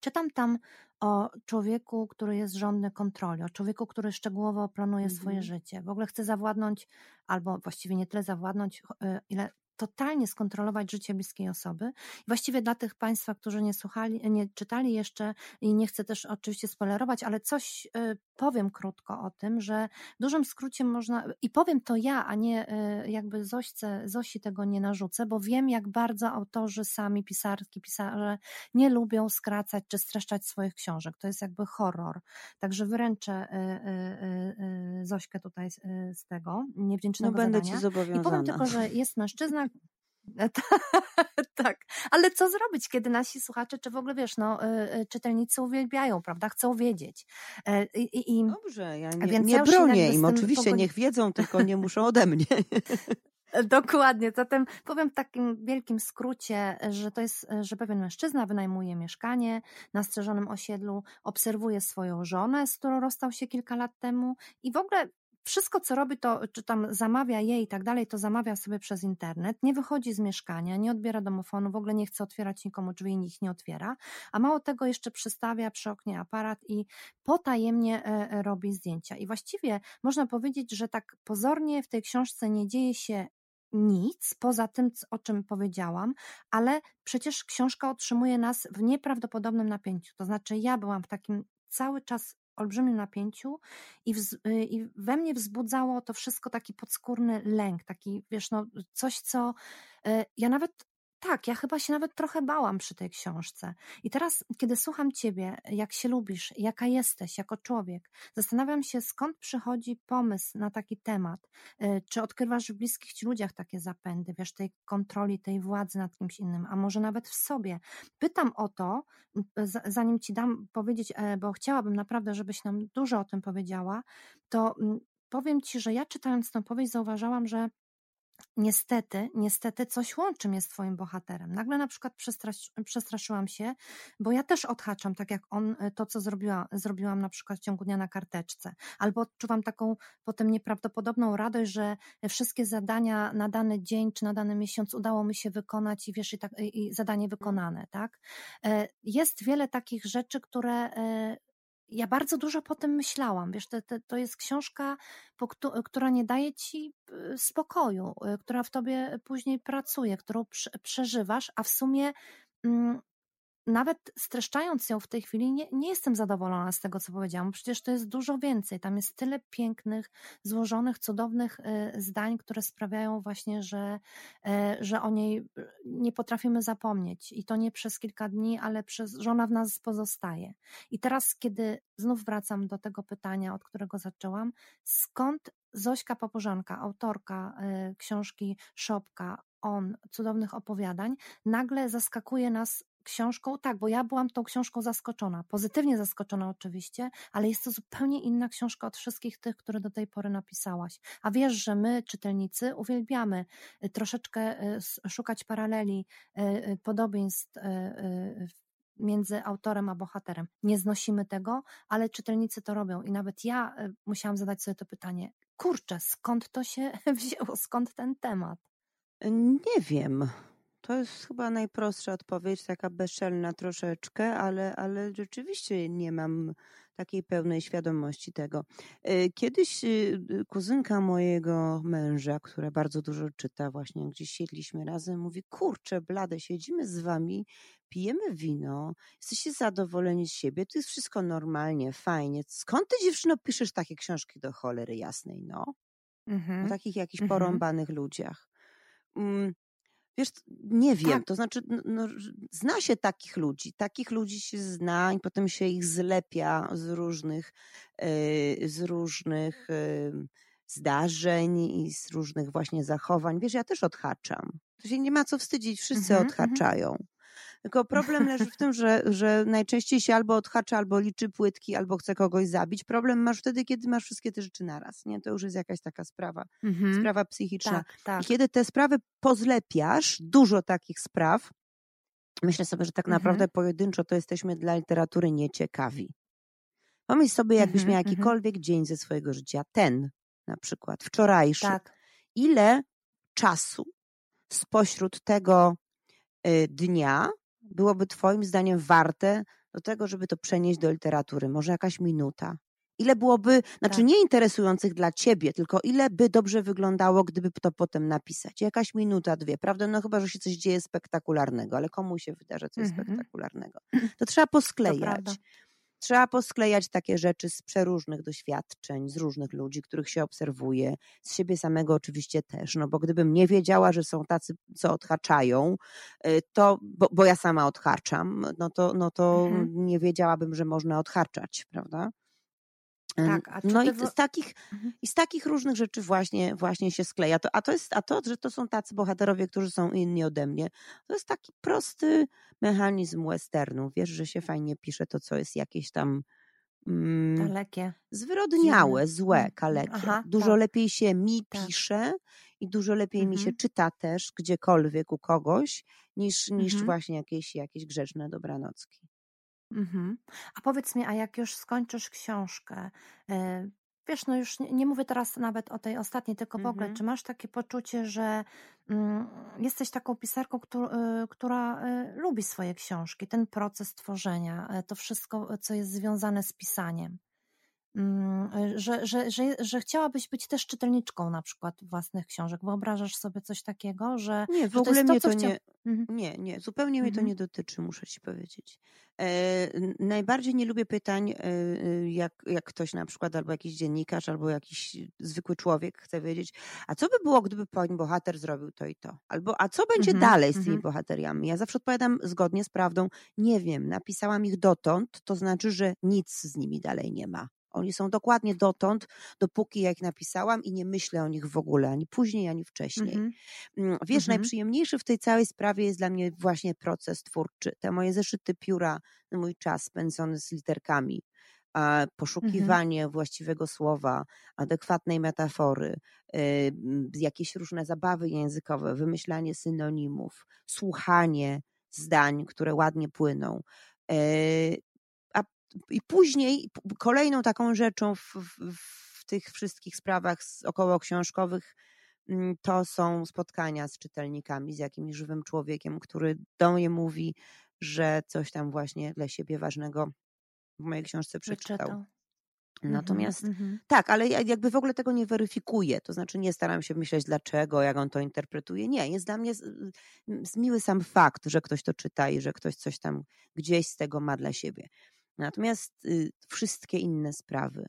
czytam tam o człowieku, który jest żądny kontroli, o człowieku, który szczegółowo planuje swoje Mhm. życie, w ogóle chce zawładnąć, albo właściwie nie tyle zawładnąć, e, ile totalnie skontrolować życie bliskiej osoby. Właściwie dla tych Państwa, którzy nie słuchali, nie czytali jeszcze i nie chcę też oczywiście spoilerować, ale coś y, powiem krótko o tym, że w dużym skrócie można, i powiem to ja, a nie y, jakby Zośce, Zosi tego nie narzucę, bo wiem jak bardzo autorzy sami, pisarki, pisarze nie lubią skracać czy streszczać swoich książek. To jest jakby horror. Także wyręczę y, Zośkę tutaj z, y, z tego No niewdzięcznego będę zadania. ci I zobowiązana. powiem tylko, że [laughs] jest mężczyzna. [laughs] tak, ale co zrobić, kiedy nasi słuchacze, czy w ogóle wiesz, no, y, y, czytelnicy uwielbiają, prawda? Chcą wiedzieć. E, I, i, i Dobrze, ja nie, Więc nie ja bronię im. Oczywiście pogodzi- niech wiedzą, tylko nie muszą [laughs] ode mnie. Dokładnie. Zatem powiem w takim wielkim skrócie, że to jest, że pewien mężczyzna wynajmuje mieszkanie na strzeżonym osiedlu, obserwuje swoją żonę, z którą rozstał się kilka lat temu i w ogóle wszystko, co robi, to czy tam zamawia jej i tak dalej, to zamawia sobie przez internet, nie wychodzi z mieszkania, nie odbiera domofonu, w ogóle nie chce otwierać nikomu drzwi i ich nie otwiera, a mało tego jeszcze przystawia przy oknie aparat i potajemnie e, e, robi zdjęcia. I właściwie można powiedzieć, że tak pozornie w tej książce nie dzieje się nic poza tym, o czym powiedziałam, ale przecież książka otrzymuje nas w nieprawdopodobnym napięciu. To znaczy, ja byłam w takim cały czas olbrzymim napięciu i, wz, y, i we mnie wzbudzało to wszystko taki podskórny lęk, taki, wiesz, no, coś, co y, ja nawet. Tak, ja chyba się nawet trochę bałam przy tej książce. I teraz, kiedy słucham ciebie, jak się lubisz, jaka jesteś jako człowiek, zastanawiam się, skąd przychodzi pomysł na taki temat. Y, Czy odkrywasz w bliskich ci ludziach takie zapędy, wiesz, tej kontroli, tej władzy nad kimś innym, a może nawet w sobie? Pytam o to, z- zanim ci dam powiedzieć, e, bo chciałabym naprawdę, żebyś nam dużo o tym powiedziała, to mm, powiem ci, że ja czytając tę powieść zauważałam, że Niestety, niestety coś łączy mnie z twoim bohaterem. Nagle na przykład przestrasz, przestraszyłam się, bo ja też odhaczam, tak jak on, y, to co zrobiła, zrobiłam na przykład w ciągu dnia na karteczce. Albo odczuwam taką potem nieprawdopodobną radość, że wszystkie zadania na dany dzień czy na dany miesiąc udało mi się wykonać i wiesz, i, tak, i zadanie wykonane, tak? E, Jest wiele takich rzeczy, które e, ja bardzo dużo po tym myślałam. Wiesz, to, to, jest książka, po, któ- która nie daje ci y, spokoju, y, która w tobie później pracuje, którą prze- przeżywasz, a w sumie mm, nawet streszczając ją w tej chwili, nie, nie jestem zadowolona z tego, co powiedziałam. Przecież to jest dużo więcej. Tam jest tyle pięknych, złożonych, cudownych y, zdań, które sprawiają właśnie, że, e, że o niej y, nie potrafimy zapomnieć. I to nie przez kilka dni, ale przez, że ona w nas pozostaje. I teraz, kiedy znów wracam do tego pytania, od którego zaczęłam, skąd Zośka Papużanka, autorka y, książki Szopka, on, cudownych opowiadań, nagle zaskakuje nas książką, tak, bo ja byłam tą książką zaskoczona, pozytywnie zaskoczona oczywiście, ale jest to zupełnie inna książka od wszystkich tych, które do tej pory napisałaś. A wiesz, że my, czytelnicy, uwielbiamy y, troszeczkę y, szukać paraleli, y, podobieństw między autorem a bohaterem. Nie znosimy tego, ale czytelnicy to robią i nawet ja musiałam zadać sobie to pytanie, kurczę, skąd to się [laughs] wzięło, skąd ten temat? Nie wiem. To jest chyba najprostsza odpowiedź, taka bezczelna troszeczkę, ale, ale rzeczywiście nie mam takiej pełnej świadomości tego. Y, Kiedyś y, kuzynka mojego męża, która bardzo dużo czyta, właśnie gdzieś siedliśmy razem, mówi: Kurczę, blade, siedzimy z wami, pijemy wino, jesteście zadowoleni z siebie, to jest wszystko normalnie, fajnie. Skąd ty, dziewczyno, piszesz takie książki do cholery jasnej, no? O Mhm. takich jakichś Mhm. porąbanych ludziach. Mm, Wiesz, nie wiem, Tak. to znaczy, no, zna się takich ludzi, takich ludzi się zna i potem się ich zlepia z różnych, y, z różnych y, zdarzeń i z różnych właśnie zachowań. Wiesz, ja też odhaczam. To się nie ma co wstydzić, wszyscy Mhm, mhm. odhaczają. Tylko problem leży w tym, że, że najczęściej się albo odhacza, albo liczy płytki, albo chce kogoś zabić. Problem masz wtedy, kiedy masz wszystkie te rzeczy naraz. Nie? To już jest jakaś taka sprawa, Mhm. sprawa psychiczna. Tak, I tak. kiedy te sprawy pozlepiasz, dużo takich spraw, myślę sobie, że tak Mhm. naprawdę pojedynczo to jesteśmy dla literatury nieciekawi. Pomyśl sobie, jakbyś Mhm, miał mhm. jakikolwiek dzień ze swojego życia, ten na przykład, wczorajszy, Tak. ile czasu spośród tego dnia byłoby Twoim zdaniem warte do tego, żeby to przenieść do literatury? Może jakaś minuta? Ile byłoby, znaczy Tak. nie interesujących dla Ciebie, tylko ile by dobrze wyglądało, gdyby to potem napisać? Jakaś minuta, dwie, prawda? No chyba, że się coś dzieje spektakularnego, ale komu się wydarza coś Mhm. spektakularnego? [clears throat] To trzeba To posklejać. prawda. Trzeba posklejać takie rzeczy z przeróżnych doświadczeń, z różnych ludzi, których się obserwuje, z siebie samego oczywiście też, no bo gdybym nie wiedziała, że są tacy, co odhaczają, y, to, bo, bo ja sama odhaczam, no to, no to Mhm. nie wiedziałabym, że można odhaczać, prawda? Tak, No i z takich, Mhm. i z takich różnych rzeczy właśnie, właśnie się skleja. To, a, to jest, a to, że to są tacy bohaterowie, którzy są inni ode mnie, to jest taki prosty mechanizm westernu. Wiesz, że się fajnie pisze to, co jest jakieś tam mm, Dalekie. zwyrodniałe, złe, Mm, kalekie. aha, dużo tak. lepiej się mi Tak. pisze i dużo lepiej mi się Mhm. czyta też gdziekolwiek u kogoś, niż, niż Mhm. właśnie jakieś, jakieś grzeczne dobranocki. Mhm. A powiedz mi, a jak już skończysz książkę, y, wiesz, no już nie, nie mówię teraz nawet o tej ostatniej, tylko w ogóle, Mhm. czy masz takie poczucie, że mm, jesteś taką pisarką, któ- y, która y, lubi swoje książki, ten proces tworzenia, to wszystko, co jest związane z pisaniem? Mm, Że, że, że, że chciałabyś być też czytelniczką na przykład własnych książek. Wyobrażasz sobie coś takiego, że, Nie, w ogóle to, mnie to chcia... nie, Mhm. Nie, nie, zupełnie mnie to Mhm. nie dotyczy, muszę ci powiedzieć. E, najbardziej nie lubię pytań, e, e, jak, jak ktoś na przykład, albo jakiś dziennikarz, albo jakiś zwykły człowiek chce wiedzieć, a co by było, gdyby pani bohater zrobił to i to? Albo, a co będzie Mhm, dalej z tymi mhm. bohateriami? Ja zawsze odpowiadam zgodnie z prawdą, nie wiem, napisałam ich dotąd, to znaczy, że nic z nimi dalej nie ma. Oni są dokładnie dotąd, dopóki ja ich napisałam i nie myślę o nich w ogóle, ani później, ani wcześniej. Mhm. Mm, Wiesz, Mhm. najprzyjemniejszy w tej całej sprawie jest dla mnie właśnie proces twórczy. Te moje zeszyty pióra, mój czas spędzony z literkami, Mhm. poszukiwanie właściwego słowa, adekwatnej metafory, y, jakieś różne zabawy językowe, wymyślanie synonimów, słuchanie zdań, które ładnie płyną. I później kolejną taką rzeczą w, w, w tych wszystkich sprawach około książkowych mm, to są spotkania z czytelnikami, z jakimś żywym człowiekiem, który do mnie mówi, że coś tam właśnie dla siebie ważnego w mojej książce przeczytał. Wyczytał. Natomiast Mhm, mhm. tak, ale ja jakby w ogóle tego nie weryfikuję. To znaczy nie staram się myśleć dlaczego, jak on to interpretuje. Nie, jest dla mnie z, z miły sam fakt, że ktoś to czyta i że ktoś coś tam gdzieś z tego ma dla siebie. Natomiast y, wszystkie inne sprawy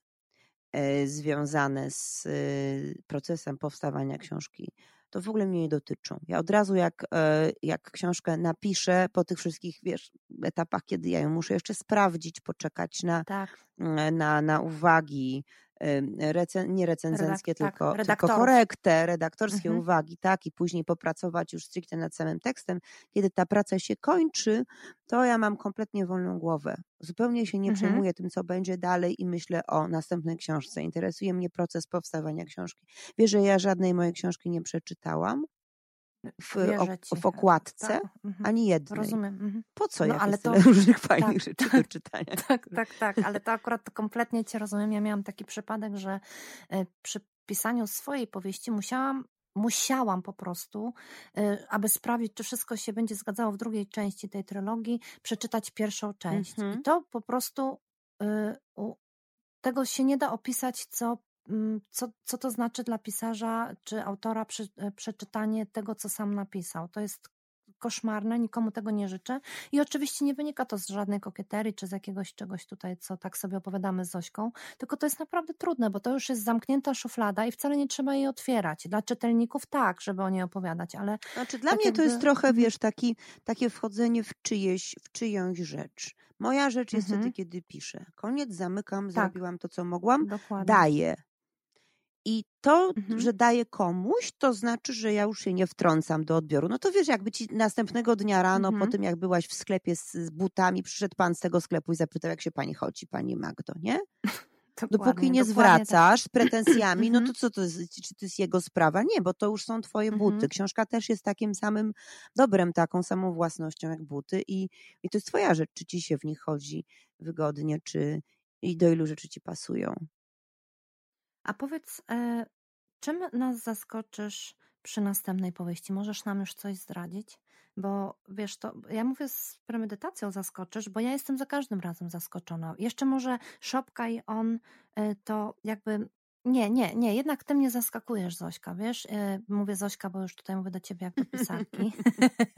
e, związane z y, procesem powstawania książki, to w ogóle mnie nie dotyczą. Ja od razu jak, e, jak książkę napiszę po tych wszystkich, wiesz, etapach, kiedy ja ją muszę jeszcze sprawdzić, poczekać na Tak. na, na uwagi, recen, nie recenzenckie, Redak- tak, tylko, tylko redaktorów. korektę, redaktorskie Mhm. uwagi, tak, i później popracować już stricte nad samym tekstem. Kiedy ta praca się kończy, to ja mam kompletnie wolną głowę. Zupełnie się nie Mhm. przejmuję tym, co będzie dalej i myślę o następnej książce. Interesuje mnie proces powstawania książki. Wiesz, że ja żadnej mojej książki nie przeczytałam w, ci. w okładce, Tak, mhm. ani jednej. Rozumiem. Mhm. Po co No, jak ale to- [laughs] różnych fajnych tak, rzeczy tak. do czytania? [laughs] Tak, tak, tak, ale to akurat kompletnie Cię rozumiem. Ja miałam taki przypadek, że e, przy pisaniu swojej powieści musiałam, musiałam po prostu, e, aby sprawdzić, czy wszystko się będzie zgadzało w drugiej części tej trylogii, przeczytać pierwszą część. Mhm. I to po prostu u, tego się nie da opisać, co, co, co to znaczy dla pisarza czy autora przy, y, przeczytanie tego, co sam napisał. To jest koszmarne, nikomu tego nie życzę. I oczywiście nie wynika to z żadnej kokieterii czy z jakiegoś czegoś tutaj, co tak sobie opowiadamy z Zośką, tylko to jest naprawdę trudne, bo to już jest zamknięta szuflada i wcale nie trzeba jej otwierać. Dla czytelników tak, żeby o niej opowiadać, ale. Znaczy, dla tak mnie jakby... to jest trochę, Mhm. wiesz, taki, takie wchodzenie w, czyjeś, w czyjąś rzecz. Moja rzecz jest Mhm. wtedy, kiedy piszę. Koniec, zamykam, Tak. zrobiłam to, co mogłam, Dokładnie. daję. I to, Mhm. że daję komuś, to znaczy, że ja już się nie wtrącam do odbioru. No to wiesz, jakby ci następnego dnia rano, Mhm. po tym jak byłaś w sklepie z, z butami, przyszedł pan z tego sklepu i zapytał, jak się pani chodzi, pani Magdo, nie? [laughs] Dopóki Dokładnie, nie dokładnie tak. zwracasz z pretensjami, no to Mhm. co to jest, czy to jest jego sprawa? Nie, bo to już są twoje buty. Mhm. Książka też jest takim samym dobrem, taką samą własnością jak buty i, i to jest twoja rzecz, czy ci się w nich chodzi wygodnie, czy i do ilu rzeczy ci pasują. A powiedz, e, czym nas zaskoczysz przy następnej powieści? Możesz nam już coś zdradzić? Bo wiesz, to ja mówię z premedytacją zaskoczysz, bo ja jestem za każdym razem zaskoczona. Jeszcze może Szopka i on e, to jakby. Nie, nie, nie, jednak ty mnie zaskakujesz, Zośka, wiesz? E, Mówię Zośka, bo już tutaj mówię do ciebie jak do pisarki.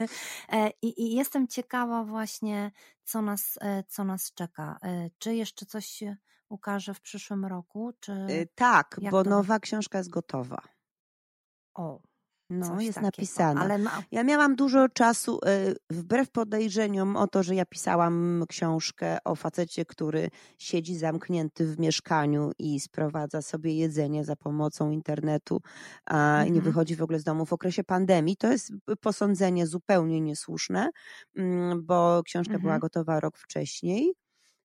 [laughs] I, I jestem ciekawa właśnie, co nas, co nas czeka. Czy jeszcze coś ukaże w przyszłym roku, czy... Y, Tak, bo to- nowa książka jest gotowa. O, No, coś jest takiego. napisana. Ale ma... Ja miałam dużo czasu, y, wbrew podejrzeniom o to, że ja pisałam książkę o facecie, który siedzi zamknięty w mieszkaniu i sprowadza sobie jedzenie za pomocą internetu a, nie Mhm. wychodzi w ogóle z domu w okresie pandemii. To jest posądzenie zupełnie niesłuszne, mm, bo książka była Mhm. gotowa rok wcześniej.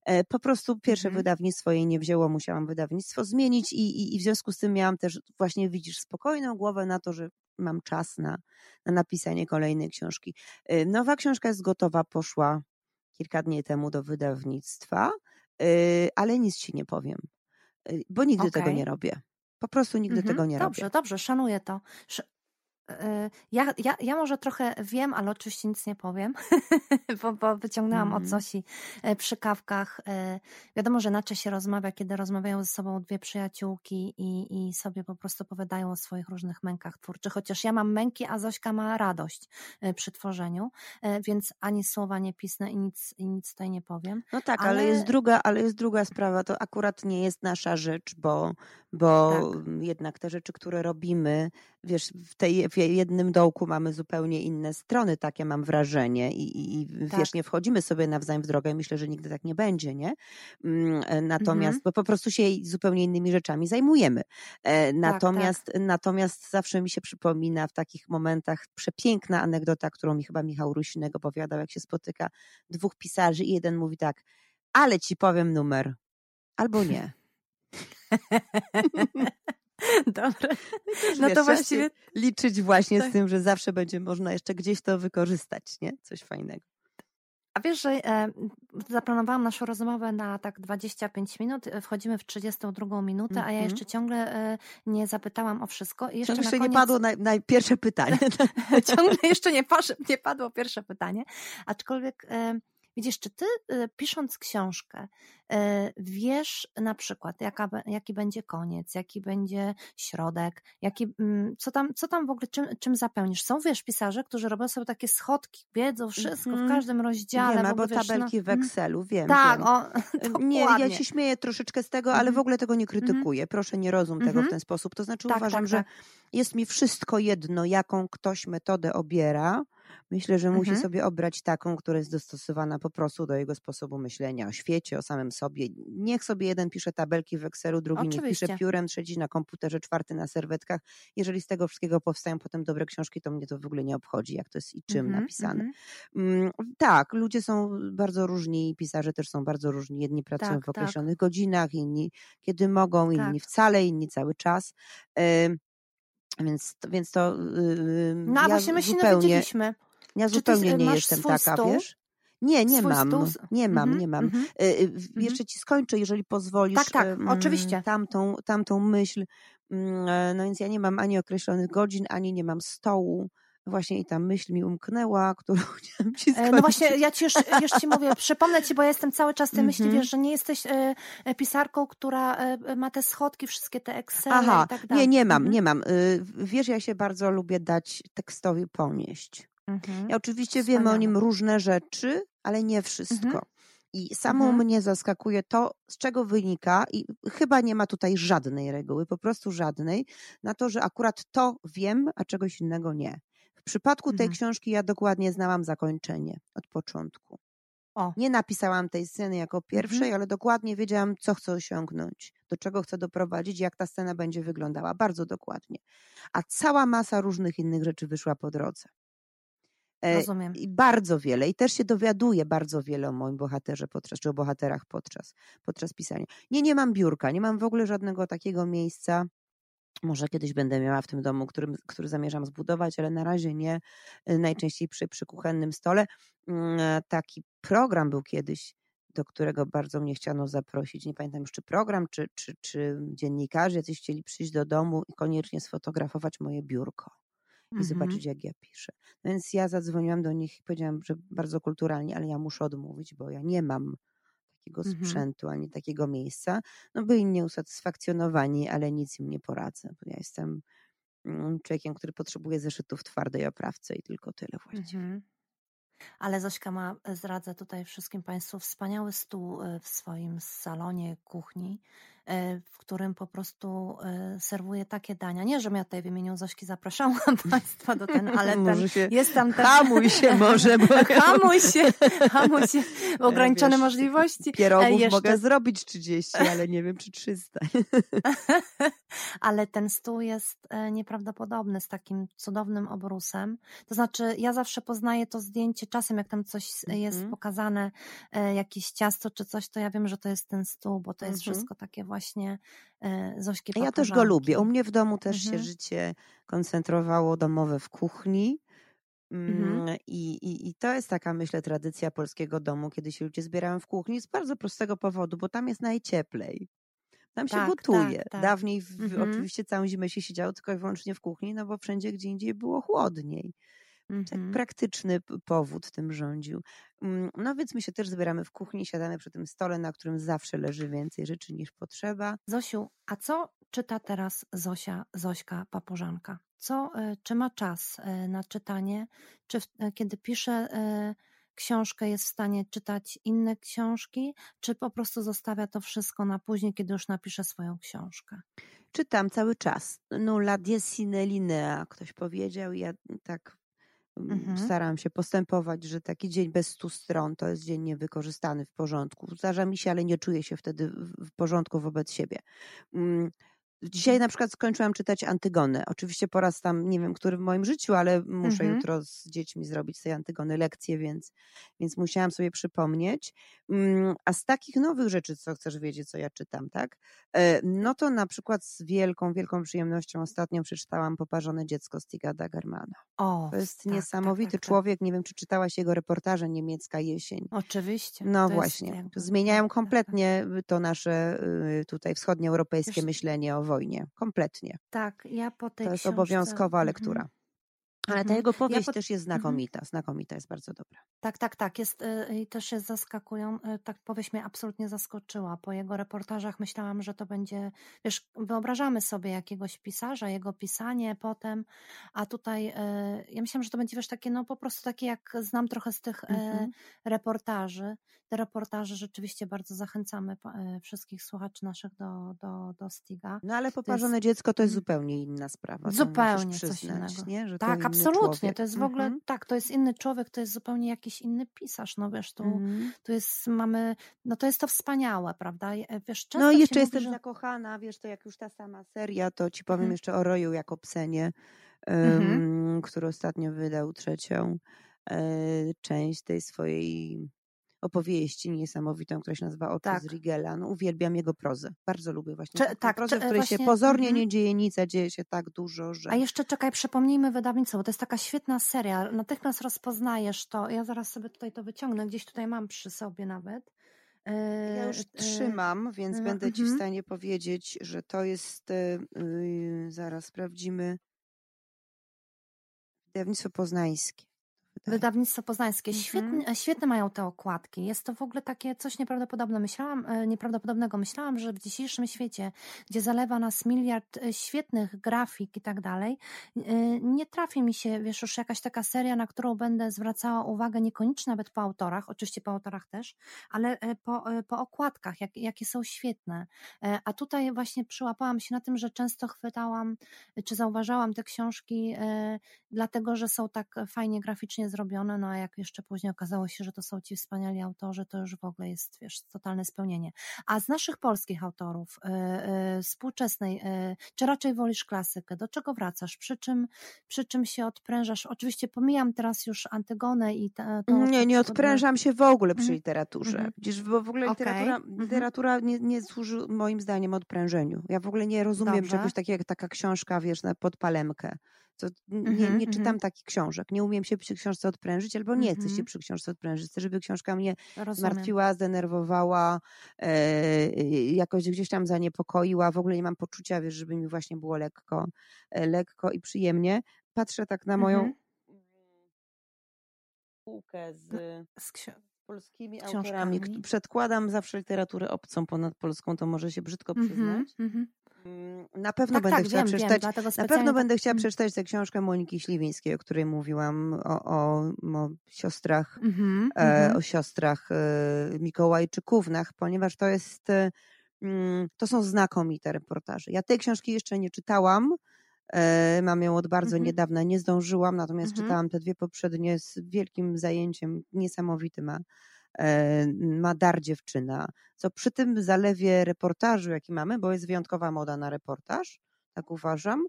E, Po prostu pierwsze Mhm. wydawnictwo jej nie wzięło, musiałam wydawnictwo zmienić i, i, i w związku z tym miałam też właśnie, widzisz, spokojną głowę na to, że mam czas na, na napisanie kolejnej książki. E, Nowa książka jest gotowa, poszła kilka dni temu do wydawnictwa, e, ale nic ci nie powiem, bo nigdy tego Okej. nie robię. Po prostu nigdy Mhm. tego nie Dobrze, robię. dobrze, szanuję to. Y, Ja, ja, ja może trochę wiem, ale oczywiście nic nie powiem, [laughs] bo, bo wyciągnęłam od Mhm. Zosi e, przy kawkach. e, Wiadomo, że inaczej się rozmawia, kiedy rozmawiają ze sobą dwie przyjaciółki i, i sobie po prostu opowiadają o swoich różnych mękach twórczych. Chociaż ja mam męki, a Zośka ma radość e, przy tworzeniu, e, więc ani słowa nie pisnę i nic, i nic tutaj nie powiem. No tak, ale... Ale- jest druga, ale jest druga sprawa, to akurat nie jest nasza rzecz, bo, bo Tak. jednak te rzeczy, które robimy, wiesz, w tej w jednym dołku mamy zupełnie inne strony, takie mam wrażenie i, i i wiesz, Tak. nie wchodzimy sobie nawzajem w drogę, myślę, że nigdy tak nie będzie, nie? Mm, e, Natomiast, Mhm. bo po prostu się zupełnie innymi rzeczami zajmujemy. E, tak. Natomiast, natomiast zawsze mi się przypomina w takich momentach przepiękna anegdota, którą mi chyba Michał Rusinek opowiadał, jak się spotyka dwóch pisarzy i jeden mówi tak, ale ci powiem numer, albo nie. [laughs] [laughs] Dobre. Też, No wiesz, to właściwie liczyć właśnie tak. z tym, że zawsze będzie można jeszcze gdzieś to wykorzystać, nie? Coś fajnego. A wiesz, że e, zaplanowałam naszą rozmowę na tak 25 minut, e, wchodzimy w 32 minutę, a ja Mhm. jeszcze ciągle e, nie zapytałam o wszystko. I jeszcze na jeszcze koniec, nie padło na, na pierwsze pytanie. [laughs] ciągle jeszcze nie, nie padło pierwsze pytanie, aczkolwiek widzisz, czy ty e, pisząc książkę e, wiesz na przykład, jaka, jaki będzie koniec, jaki będzie środek, jaki, mm, co, tam, co tam w ogóle, czym, czym zapełnisz? Są, wiesz, pisarze, którzy robią sobie takie schodki, wiedzą wszystko w Mhm. każdym rozdziale. Wiem, albo wiesz, tabelki w mm, Excelu, wiem, Tak, wiem. o, [laughs] Nie, ja się śmieję troszeczkę z tego, ale w Mhm. ogóle tego nie krytykuję. Proszę, nie rozum tego w Mhm. ten sposób. To znaczy Tak, uważam, tak, że tak. jest mi wszystko jedno, jaką ktoś metodę obiera. Myślę, że musi Mhm. sobie obrać taką, która jest dostosowana po prostu do jego sposobu myślenia o świecie, o samym sobie. Niech sobie jeden pisze tabelki w Excelu, drugi niech pisze Oczywiście. piórem, trzeci na komputerze, czwarty na serwetkach. Jeżeli z tego wszystkiego powstają potem dobre książki, to mnie to w ogóle nie obchodzi, jak to jest i czym Mhm, napisane. mhm. Mm, Tak, ludzie są bardzo różni, pisarze też są bardzo różni. Jedni pracują Tak, w tak. określonych godzinach, inni kiedy mogą, inni Tak. wcale, inni cały czas. Więc, więc to ym, No ja właśnie my się zupełnie, dowiedzieliśmy. ja ty zupełnie nie jestem taka, stół? wiesz? Nie, nie mam, stół nie mam, Mhm, nie mam. y, w- Jeszcze ci skończę, jeżeli pozwolisz. Tak, tak, ym, oczywiście. Tamtą, tamtą myśl. Mm, e, No więc ja nie mam ani określonych godzin, ani nie mam stołu. Właśnie i ta myśl mi umknęła, [laughs] którą chciałam ci E, skończyć. No właśnie, ja ci już, już ci mówię, [laughs] przypomnę ci, bo ja jestem cały czas tej myśli, Mhm. wiesz, że nie jesteś e, e, pisarką, która e, ma te schodki, wszystkie te Excel Aha, i tak dalej. nie, nie mam, Mhm. nie mam. Y, Wiesz, ja się bardzo lubię dać tekstowi ponieść. Mhm. Ja oczywiście wiem o Wspaniale. nim różne rzeczy, ale nie wszystko. Mhm. I samą Mhm. mnie zaskakuje to, z czego wynika, i chyba nie ma tutaj żadnej reguły, po prostu żadnej, na to, że akurat to wiem, a czegoś innego nie. W przypadku tej Mhm. książki ja dokładnie znałam zakończenie od początku. O. Nie napisałam tej sceny jako pierwszej, Mhm. ale dokładnie wiedziałam, co chcę osiągnąć, do czego chcę doprowadzić, jak ta scena będzie wyglądała. Bardzo dokładnie. A cała masa różnych innych rzeczy wyszła po drodze. E, Rozumiem. I bardzo wiele. I też się dowiaduję bardzo wiele o moim bohaterze podczas, czy o bohaterach podczas, podczas pisania. Nie, nie mam biurka, nie mam w ogóle żadnego takiego miejsca. Może kiedyś będę miała w tym domu, którym, który zamierzam zbudować, ale na razie nie. Y, Najczęściej przy, przy kuchennym stole. Mm, Taki program był kiedyś, do którego bardzo mnie chciano zaprosić. Nie pamiętam już, czy program, czy, czy, czy dziennikarze jacyś chcieli przyjść do domu i koniecznie sfotografować moje biurko i Mhm. zobaczyć, jak ja piszę. No Więc ja zadzwoniłam do nich i powiedziałam, że bardzo kulturalnie, ale ja muszę odmówić, bo ja nie mam takiego Mhm. sprzętu ani takiego miejsca. No byli nieusatysfakcjonowani, ale nic im nie poradzę, bo ja jestem mm, człowiekiem, który potrzebuje zeszytów w twardej oprawce i tylko tyle właściwie. Mhm. Ale Zośka ma, zdradzę tutaj wszystkim Państwu, wspaniały stół e, w swoim salonie, kuchni, e, w którym po prostu e, serwuje takie dania. Nie, żebym ja tutaj w imieniu Zośki zapraszałam [laughs] Państwa do ten, ale [laughs] ten, się jest tam ten... hamuj się może, bo [laughs] hamuj się, hamuj się, w ograniczone wiesz, możliwości. pierogów jeszcze- mogę zrobić 30, ale nie wiem, czy 300. Ale ten stół jest e, nieprawdopodobny, z takim cudownym obrusem. To znaczy, ja zawsze poznaję to zdjęcie czasem, jak tam coś jest Mhm. pokazane, e, jakieś ciasto czy coś, to ja wiem, że to jest ten stół, bo to jest Mhm. wszystko takie właśnie e, Zośki Ja też go lubię. U mnie w domu też Mhm. się życie koncentrowało domowe w kuchni. Mhm. Mm, I, i, I to jest taka, myślę, tradycja polskiego domu, kiedy się ludzie zbierają w kuchni z bardzo prostego powodu, bo tam jest najcieplej. Tam się Tak, gotuje. tak, tak. Dawniej w, Mhm. oczywiście całą zimę się siedziało tylko i wyłącznie w kuchni, no bo wszędzie gdzie indziej było chłodniej. Tak Mhm. praktyczny powód tym rządził. Mm, No więc my się też zbieramy w kuchni, siadamy przy tym stole, na którym zawsze leży więcej rzeczy niż potrzeba. Zosiu, a co czyta teraz Zosia, Zośka Papużanka? Co, e, czy ma czas e, na czytanie? Czy e, kiedy pisze książkę jest w stanie czytać inne książki? Czy po prostu zostawia to wszystko na później, kiedy już napisze swoją książkę? Czytam cały czas. Nulla die sine linea, ktoś powiedział. i Ja tak mm, Mhm. staram się postępować, że taki dzień bez stu stron to jest dzień niewykorzystany w porządku. Zdarza mi się, ale nie czuję się wtedy w w porządku wobec siebie. Dzisiaj na przykład skończyłam czytać Antygonę. Oczywiście po raz tam, nie wiem, który w moim życiu, ale muszę Mhm. jutro z dziećmi zrobić z tej Antygony lekcję, więc, więc musiałam sobie przypomnieć. Mm, A z takich nowych rzeczy, co chcesz wiedzieć, co ja czytam, tak? E, No to na przykład z wielką, wielką przyjemnością ostatnio przeczytałam Poparzone dziecko Stiga Dagermana. O, To jest tak, niesamowity tak, tak, tak. człowiek. Nie wiem, czy czytałaś jego reportaże Niemiecka jesień. Oczywiście. No właśnie. jakby- Zmieniają tak, tak, tak. kompletnie to nasze y, tutaj wschodnioeuropejskie Wiesz- myślenie o wojnie. Kompletnie. Tak, ja po tej To jest książce- obowiązkowa Mhm. lektura. Ale ta Mhm. jego powieść po- też jest Mhm. znakomita. Znakomita, jest bardzo dobra. Tak, tak, tak. Jest, y, i też jest zaskakują. y, Tak powieść mnie absolutnie zaskoczyła. Po jego reportażach myślałam, że to będzie, wiesz, wyobrażamy sobie jakiegoś pisarza, jego pisanie potem, a tutaj y, ja myślałam, że to będzie, wiesz, takie, no po prostu takie, jak znam trochę z tych Mhm. reportaży. Te reportaże rzeczywiście bardzo zachęcamy e, wszystkich słuchaczy naszych do, do, do Stiga. No ale Poparzone dziecko to jest Mhm. zupełnie inna sprawa. Zupełnie musisz coś przyznać, innego. Nie? Że Tak, absolutnie. człowiek. To jest w ogóle, Mhm. tak, to jest inny człowiek, to jest zupełnie jakiś inny pisarz. No wiesz, tu, Mhm. tu jest, mamy, no to jest to wspaniałe, prawda? Wiesz, często No i jeszcze mówi, jestem że... zakochana, wiesz, to jak już ta sama seria, to ci powiem Mhm. jeszcze o Roju Jakobsenie, Mhm. em, który ostatnio wydał trzecią e, część tej swojej opowieści niesamowitą, która się nazywa Oczy Tak. Rigela. No, uwielbiam jego prozę. Bardzo lubię właśnie Cze- tak, prozę, w której się właśnie- pozornie mhm. nie dzieje nic, a dzieje się tak dużo, że... A jeszcze czekaj, przypomnijmy wydawnictwo, bo to jest taka świetna seria. Natychmiast rozpoznajesz to. Ja zaraz sobie tutaj to wyciągnę, gdzieś tutaj mam przy sobie nawet. E, Ja już e, trzymam, więc będę ci w mhm. stanie powiedzieć, że to jest, e, y, zaraz sprawdzimy, Wydawnictwo poznańskie. Wydawnictwo Poznańskie. Mhm. Świetnie, świetne mają te okładki. Jest to w ogóle takie coś nieprawdopodobne. Myślałam, e, nieprawdopodobnego. Myślałam, że w dzisiejszym świecie, gdzie zalewa nas miliard e, świetnych grafik i tak dalej, e, nie trafi mi się, wiesz, już jakaś taka seria, na którą będę zwracała uwagę niekoniecznie nawet po autorach, oczywiście po autorach też, ale e, po, e, po okładkach, jak, jakie są świetne. E, A tutaj właśnie przyłapałam się na tym, że często chwytałam, czy zauważałam te książki, e, dlatego że są tak fajnie graficznie zrobione, no a jak jeszcze później okazało się, że to są ci wspaniali autorzy, to już w ogóle jest, wiesz, totalne spełnienie. A z naszych polskich autorów, y, y, współczesnej, y, czy raczej wolisz klasykę? Do czego wracasz? Przy czym, przy czym się odprężasz? Oczywiście pomijam teraz już Antygonę i to, Nie, nie to- odprężam się w ogóle przy Mhm. literaturze. Mhm. Przecież bo w ogóle literatura, Mhm. literatura nie, nie służy moim zdaniem odprężeniu. Ja w ogóle nie rozumiem Dobrze. czegoś takiego jak taka książka, wiesz, na podpalemkę. To nie, Mhm, nie czytam mhm. takich książek. Nie umiem się przy książce odprężyć, albo nie chcę się Mhm. przy książce odprężyć. Chcę, żeby książka mnie Rozumiem. zmartwiła, zdenerwowała, e, jakoś gdzieś tam zaniepokoiła. W ogóle nie mam poczucia, wiesz, żeby mi właśnie było lekko, e, lekko i przyjemnie. Patrzę tak na moją półkę z Z polskimi książkami. autorami. Przedkładam zawsze literaturę obcą ponad polską, to może się brzydko przyznać. mhm. Mm, Na pewno Tak, będę tak, chciała wiem, wiem, przeczytać. dlatego Na pewno tak- będę chciała Mm. przeczytać tę książkę Moniki Śliwińskiej, o której mówiłam, o, o, o siostrach, Mhm, e, mhm. o siostrach e, Mikołajczyków, ponieważ to jest, e, mm, to są znakomite reportaże. Ja tej książki jeszcze nie czytałam, e, mam ją od bardzo Mhm. niedawna, nie zdążyłam, natomiast Mhm. czytałam te dwie poprzednie z wielkim zajęciem, niesamowity ma, e, ma dar dziewczyna. Co przy tym zalewie reportażu, jaki mamy, bo jest wyjątkowa moda na reportaż, tak uważam,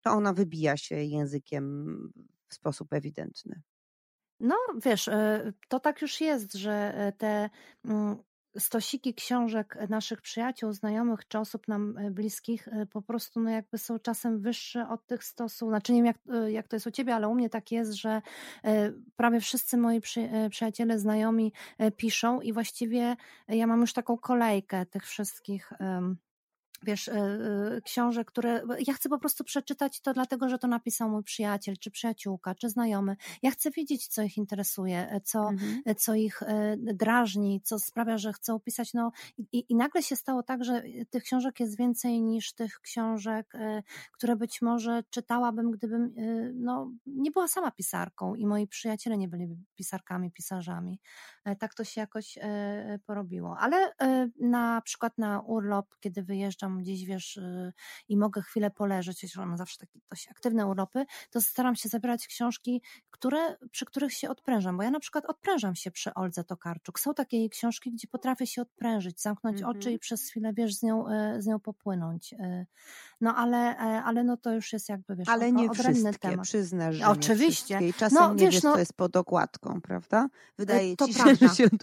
to ona wybija się językiem w sposób ewidentny. No, wiesz, y, to tak już jest, że y, te mm, stosiki książek naszych przyjaciół, znajomych czy osób nam y, bliskich y, po prostu no jakby są czasem wyższe od tych stosów. Znaczy nie wiem jak, y, jak to jest u ciebie, ale u mnie tak jest, że prawie wszyscy moi przy, przyjaciele, znajomi piszą i właściwie ja mam już taką kolejkę tych wszystkich ym, wiesz, y, y, książek, które ja chcę po prostu przeczytać to dlatego, że to napisał mój przyjaciel, czy przyjaciółka, czy znajomy. Ja chcę wiedzieć, co ich interesuje, co, Mhm. co ich e, drażni, co sprawia, że chcą pisać. No, i, I nagle się stało tak, że tych książek jest więcej niż tych książek, e, które być może czytałabym, gdybym e, no, nie była sama pisarką i moi przyjaciele nie byli pisarkami, pisarzami. E, Tak to się jakoś e, porobiło. Ale e, na przykład na urlop, kiedy wyjeżdżam gdzieś, wiesz, e, i mogę chwilę poleżeć, chociaż mam zawsze takie dość aktywne urlopy, to staram się zabierać książki, które, przy których się odprężam, bo ja na przykład odprężam się przy Oldze Tokarczuk. Są takie jej książki, gdzie potrafię się odprężyć, zamknąć Mhm. oczy i przez chwilę, wiesz, z nią, e, z nią popłynąć. No ale, e, ale no to już jest jakby, wiesz, Ale nie wszystkie, temat. przyznasz, że Oczywiście. nie czasem No, nie wiesz, no- co jest pod okładką, prawda? Wydaje to ci się, prawda. że się tu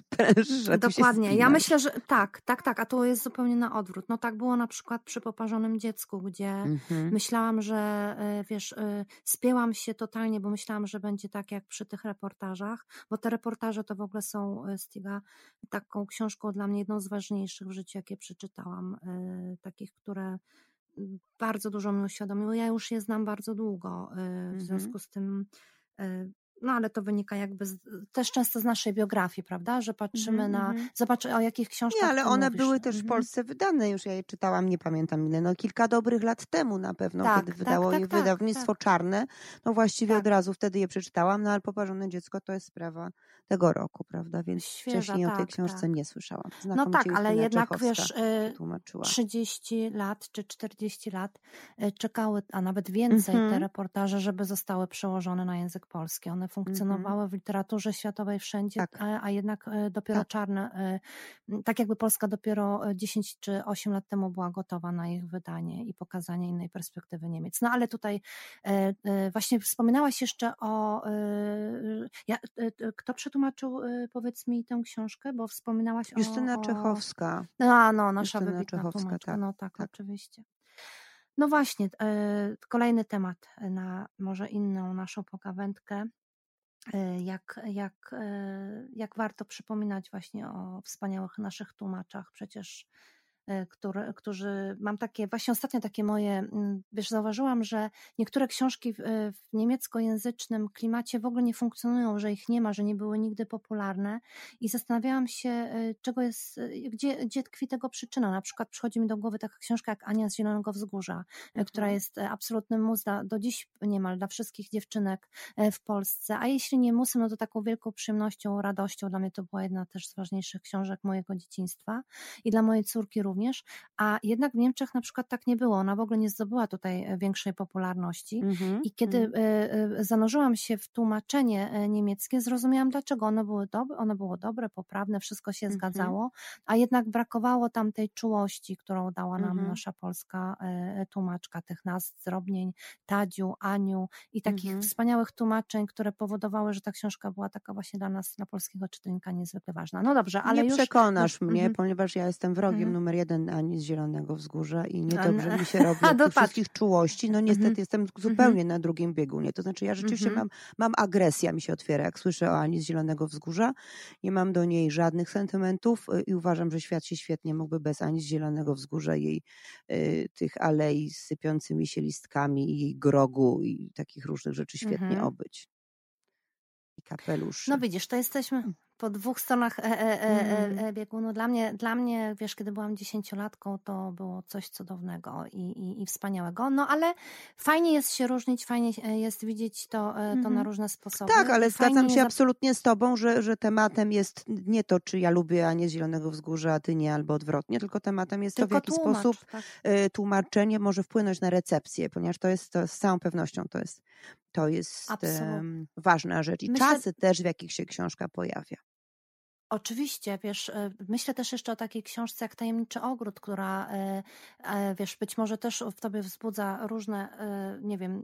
się Dokładnie. Ja myślę, że tak, tak, tak, a tu jest zupełnie na odwrót. No tak było na przykład przy poparzonym dziecku, gdzie Mhm. myślałam, że e, wiesz, e, spięłam się totalnie, bo myślałam, że będzie tak jak przy tych reportażach, bo te reportaże to w ogóle są Stiga taką książką dla mnie jedną z ważniejszych w życiu, jakie przeczytałam, takich, które bardzo dużo mi uświadomiły. Ja już je znam bardzo długo, e, w Mhm. związku z tym e, no ale to wynika jakby z, też często z naszej biografii, prawda? Że patrzymy Mhm, na, mhm. zobacz o jakich książkach Nie, ale one mówisz. były też w Mhm. Polsce wydane, już ja je czytałam, nie pamiętam ile, no kilka dobrych lat temu na pewno, Tak, kiedy tak, wydało tak, je tak, wydawnictwo tak. Czarne, no właściwie Tak. od razu wtedy je przeczytałam, no ale Poparzone dziecko to jest sprawa tego roku, prawda, więc Świeża, wcześniej o tej tak, książce nie słyszałam. No Znakomicie tak, ale jednak wiesz, y, tłumaczyła. 30 lat czy 40 lat y, czekały, a nawet więcej te Mhm. reportaże, żeby zostały przełożone na język polski. One funkcjonowały w literaturze światowej wszędzie, Tak. a, a jednak y, dopiero Tak. czarne, m, tak jakby Polska dopiero y, 10 czy 8 lat temu była gotowa na ich wydanie i pokazanie innej perspektywy Niemiec. No ale tutaj właśnie wspominałaś jeszcze o, ja, kto przetłumaczył, powiedz mi tę książkę, bo wspominałaś o... Justyna. Czechowska. A, no, nasza Justyna Czechowska, tłumaczka. tak, No tak, tak. oczywiście. No właśnie, e, kolejny temat na może inną naszą pogawędkę. E, Jak, jak, e, jak warto przypominać właśnie o wspaniałych naszych tłumaczach. Przecież e, który, którzy, mam takie, właśnie ostatnio takie moje, mm, wiesz, zauważyłam, że niektóre książki w, e, w niemieckojęzycznym klimacie w ogóle nie funkcjonują, że ich nie ma, że nie były nigdy popularne i zastanawiałam się, e, czego jest, gdzie, gdzie tkwi tego przyczyna. Na przykład przychodzi mi do głowy taka książka jak Ania z Zielonego Wzgórza, mhm. która jest absolutnym mus do dziś niemal dla wszystkich dziewczynek w Polsce, a jeśli nie musem, no to taką wielką przyjemnością, radością, dla mnie to była jedna też z ważniejszych książek mojego dzieciństwa i dla mojej córki również, a jednak w Niemczech na przykład tak nie było, ona w ogóle nie zdobyła tutaj e, większej popularności mm-hmm. i kiedy mm. zanurzyłam się w tłumaczenie niemieckie, zrozumiałam dlaczego ono było dobre, ono było dobre, poprawne, wszystko się mm-hmm. zgadzało, a jednak brakowało tam tej czułości, którą dała nam mm-hmm. nasza polska tłumaczka tych nazw, zdrobnień, Tadziu, Aniu i takich mhm. wspaniałych tłumaczeń, które powodowały, że ta książka była taka właśnie dla nas, dla polskiego czytelnika niezwykle ważna. No dobrze, ale nie już... przekonasz mnie, -hmm. ponieważ ja jestem wrogiem -hmm. numer jeden Ani z Zielonego Wzgórza i niedobrze mi się [laughs] robi tych wszystkich czułości. No niestety -hmm. jestem zupełnie na drugim biegunie. To znaczy ja rzeczywiście mam, mam agresja mi się otwiera, jak słyszę o Ani z Zielonego Wzgórza. Nie mam do niej żadnych sentymentów y, i uważam, że świat się świetnie mógłby bez Ani z Zielonego Wzgórza, jej y, tych alei z sypiącymi się listkami i jej grogu i takich różnych rzeczy świetnie obyć i kapelusz. No widzisz, to jesteśmy mm. Po dwóch stronach e, e, e, mm. e, biegunu. Dla mnie, dla mnie, wiesz, kiedy byłam dziesięciolatką, to było coś cudownego i, i, i, wspaniałego. No ale fajnie jest się różnić, fajnie jest widzieć to, to mm. na mhm. różne sposoby. Tak, ale zgadzam się absolutnie z tobą, że, że tematem jest nie to, czy ja lubię, a nie Zielonego Wzgórza, a ty nie, albo odwrotnie, tylko tematem jest tylko to, w jaki tłumacz, sposób tak. tłumaczenie może wpłynąć na recepcję, ponieważ to jest to z całą pewnością to jest to jest um, ważna rzecz. I Myślę... czasy też, w jakich się książka pojawia. Oczywiście, wiesz, e, myślę też jeszcze o takiej książce jak Tajemniczy Ogród, która, e, e, wiesz, być może też w tobie wzbudza różne, nie wiem,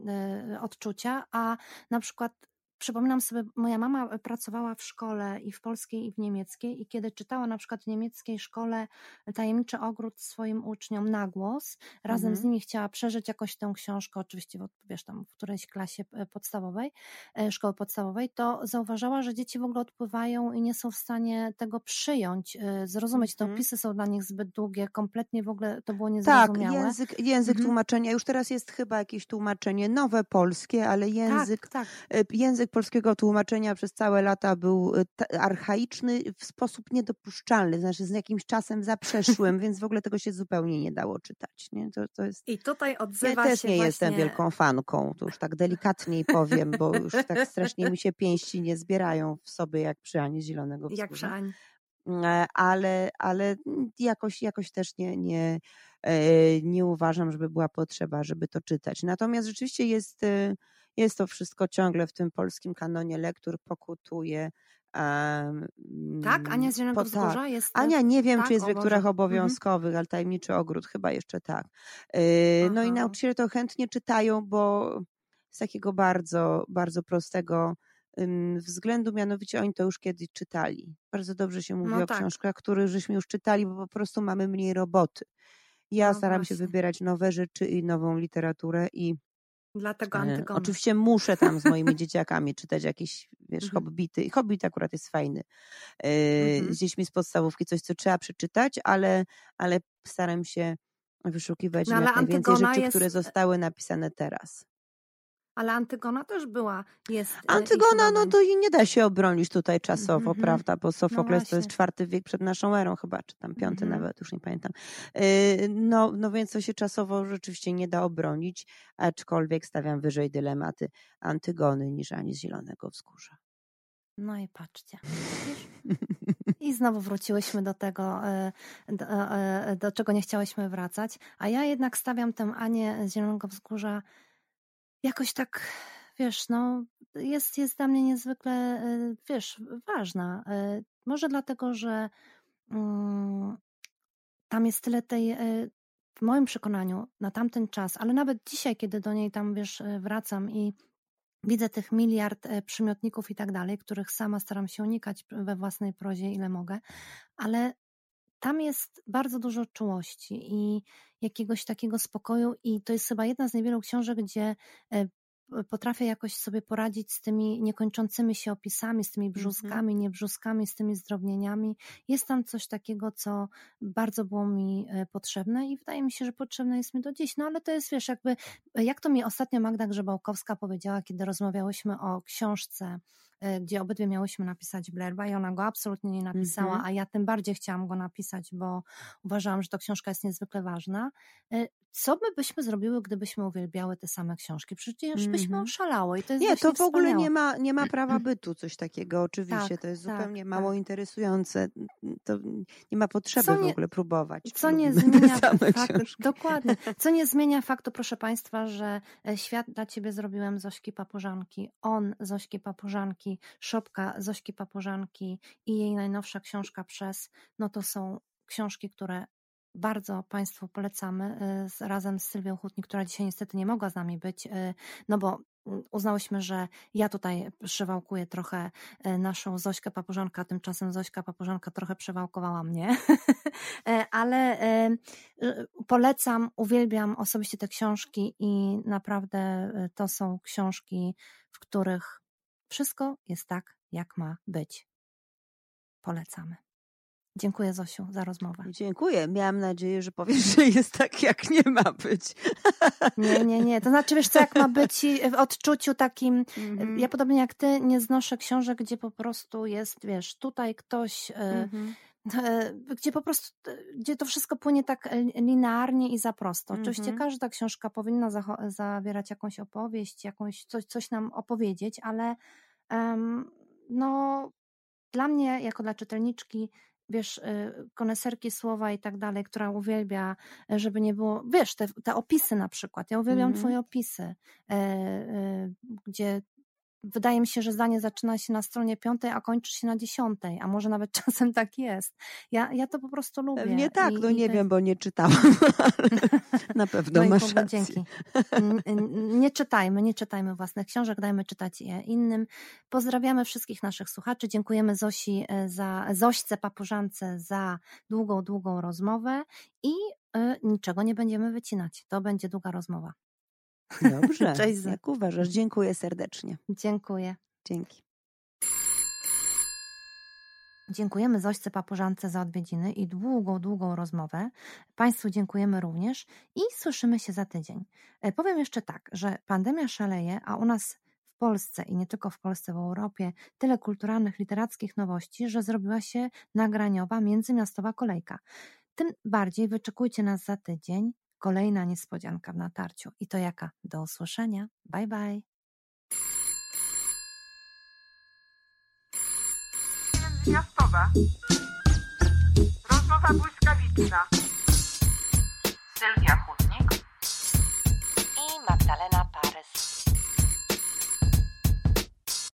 odczucia, a na przykład Przypominam sobie, moja mama e, pracowała w szkole i w polskiej, i w niemieckiej, i kiedy czytała na przykład w niemieckiej szkole Tajemniczy Ogród swoim uczniom na głos, razem mhm. z nimi chciała przeżyć jakoś tę książkę, oczywiście, wiesz, tam w którejś klasie e, podstawowej, e, szkoły podstawowej, to zauważała, że dzieci w ogóle odpływają i nie są w stanie tego przyjąć, zrozumieć. Te mhm. opisy są dla nich zbyt długie, kompletnie w ogóle to było niezrozumiałe. Tak, język, język mhm. tłumaczenia, już teraz jest chyba jakieś tłumaczenie nowe polskie, ale język, tak, tak. język język polskiego tłumaczenia przez całe lata był y, archaiczny w sposób niedopuszczalny, znaczy z jakimś czasem zaprzeszłym, [laughs] więc w ogóle tego się zupełnie nie dało czytać. Nie? To, to jest... I tutaj odzywa ja też się nie właśnie... jestem wielką fanką, to już tak delikatniej powiem, bo już tak strasznie mi się pięści nie zbierają w sobie jak przy Ani Zielonego Wzgórza. Jak przy Ani. E, ale, ale jakoś, jakoś też nie, nie, e, nie uważam, żeby była potrzeba, żeby to czytać. Natomiast rzeczywiście jest y, jest to wszystko ciągle w tym polskim kanonie lektur pokutuje. Um, tak, Ania z Zielonego Wzgórza tak. jest. Ania nie wiem, tak, czy jest w lekturach mhm. obowiązkowych, mhm. ale Tajemniczy Ogród chyba jeszcze tak. Yy, no i nauczyciele to chętnie czytają, bo z takiego bardzo, bardzo prostego względu, mianowicie oni to już kiedyś czytali. Bardzo dobrze się mówi no o tak. książkach, które żeśmy już czytali, bo po prostu mamy mniej roboty. Ja no staram właśnie. się wybierać nowe rzeczy i nową literaturę i Dlatego Antygona. Oczywiście muszę tam z moimi [laughs] dzieciakami czytać jakieś, wiesz, mhm. hobbity. Hobbit akurat jest fajny. Mhm. Z dziećmi z podstawówki coś, co trzeba przeczytać, ale, ale staram się wyszukiwać no, jak najwięcej rzeczy, jest... które zostały napisane teraz. Ale Antygona też była, jest. E, Antygona, no to i nie da się obronić tutaj czasowo, mm -hmm. prawda? Bo no Sofokles no to jest czwarty wiek przed naszą erą chyba, czy tam piąty mm -hmm. nawet, już nie pamiętam. Y, no, no więc to się czasowo rzeczywiście nie da obronić, aczkolwiek stawiam wyżej dylematy Antygony niż ani z Zielonego Wzgórza. No i patrzcie. I znowu wróciłyśmy do tego, e, do, e, do, czego nie chciałyśmy wracać. A ja jednak stawiam tę Anię z Zielonego Wzgórza jakoś tak, wiesz, no, jest, jest dla mnie niezwykle, e, wiesz, ważna. E, może dlatego, że mm, tam jest tyle tej, e, w moim przekonaniu, na tamten czas, ale nawet dzisiaj, kiedy do niej tam, wiesz, wracam i widzę tych miliard przymiotników i tak dalej, których sama staram się unikać we własnej prozie, ile mogę, ale tam jest bardzo dużo czułości i jakiegoś takiego spokoju, i to jest chyba jedna z niewielu książek, gdzie e, potrafię jakoś sobie poradzić z tymi niekończącymi się opisami, z tymi Mhm. brzuskami, niebrzuskami, z tymi zdrobnieniami. Jest tam coś takiego, co bardzo było mi e, potrzebne i wydaje mi się, że potrzebne jest mi do dziś. No ale to jest, wiesz, jakby, jak to mi ostatnio Magda Grzebałkowska powiedziała, kiedy rozmawiałyśmy o książce, e, gdzie obydwie miałyśmy napisać blerba i ona go absolutnie nie napisała, Mhm. a ja tym bardziej chciałam go napisać, bo uważałam, że to książka jest niezwykle ważna. E, Co my byśmy zrobiły, gdybyśmy uwielbiały te same książki? Przecież byśmy Mhm. oszalały i to jest Nie, to w ogóle nie ma, nie ma prawa [clears throat] bytu coś takiego, oczywiście. Tak, to jest tak, zupełnie tak. mało interesujące. To nie ma potrzeby Co w nie- ogóle próbować. Co nie [laughs] zmienia faktu, dokładnie, [laughs] co nie zmienia faktu, proszę Państwa, że e, świat dla Ciebie zrobiłem Zośki Papużanki, on Zośki Papużanki, szopka Zośki Papużanki i jej najnowsza książka Przez, no to są książki, które bardzo Państwu polecamy z, razem z Sylwią Hutnik, która dzisiaj niestety nie mogła z nami być, e, no bo mm, uznałyśmy, że ja tutaj przywałkuję trochę naszą Zośkę Papużankę, a tymczasem Zośka Papużanka trochę przewałkowała mnie, [laughs] E, ale polecam, uwielbiam osobiście te książki i naprawdę to są książki, w których wszystko jest tak, jak ma być. Polecamy. Dziękuję Zosiu za rozmowę. Dziękuję. Miałam nadzieję, że powiesz, że jest tak, jak nie ma być. Nie, nie, nie. To znaczy, wiesz co, jak ma być w odczuciu takim, Mhm. ja podobnie jak ty, nie znoszę książek, gdzie po prostu jest, wiesz, tutaj ktoś, e, Mhm. E, gdzie po prostu, e, gdzie to wszystko płynie tak e, linearnie i za prosto. Oczywiście Mhm. każda książka powinna zawierać jakąś opowieść, jakąś, coś, coś nam opowiedzieć, ale em, no, dla mnie, jako dla czytelniczki, wiesz, y, koneserki słowa i tak dalej, która uwielbia, żeby nie było, wiesz, te, te opisy na przykład. Ja uwielbiam Mhm. twoje opisy, y, y, gdzie wydaje mi się, że zdanie zaczyna się na stronie piątej, a kończy się na dziesiątej, a może nawet [laughs] czasem tak jest. Ja, ja to po prostu lubię. Pewnie tak, I- no i nie wiem, bo nie czytałam, [laughs] na [laughs] pewno no masz rację. dzięki. Nie czytajmy, nie czytajmy własnych książek, dajmy czytać je innym. Pozdrawiamy wszystkich naszych słuchaczy. Dziękujemy Zosi e, za Zośce Papużance za długą, długą rozmowę i e, niczego nie będziemy wycinać. To będzie długa rozmowa. Dobrze, [laughs] Cześć, jak uważasz. Dziękuję serdecznie. Dziękuję. Dzięki. Dziękujemy Zośce Papużance za odwiedziny i długą, długą rozmowę. Państwu dziękujemy również i słyszymy się za tydzień. E, Powiem jeszcze tak, że pandemia szaleje, a u nas w Polsce i nie tylko w Polsce, w Europie tyle kulturalnych, literackich nowości, że zrobiła się nagraniowa międzymiastowa kolejka. Tym bardziej wyczekujcie nas za tydzień. Kolejna niespodzianka w natarciu. I to jaka? Do usłyszenia. Bye bye. Miastowa. Rozmowa błyskawiczna. Sylwia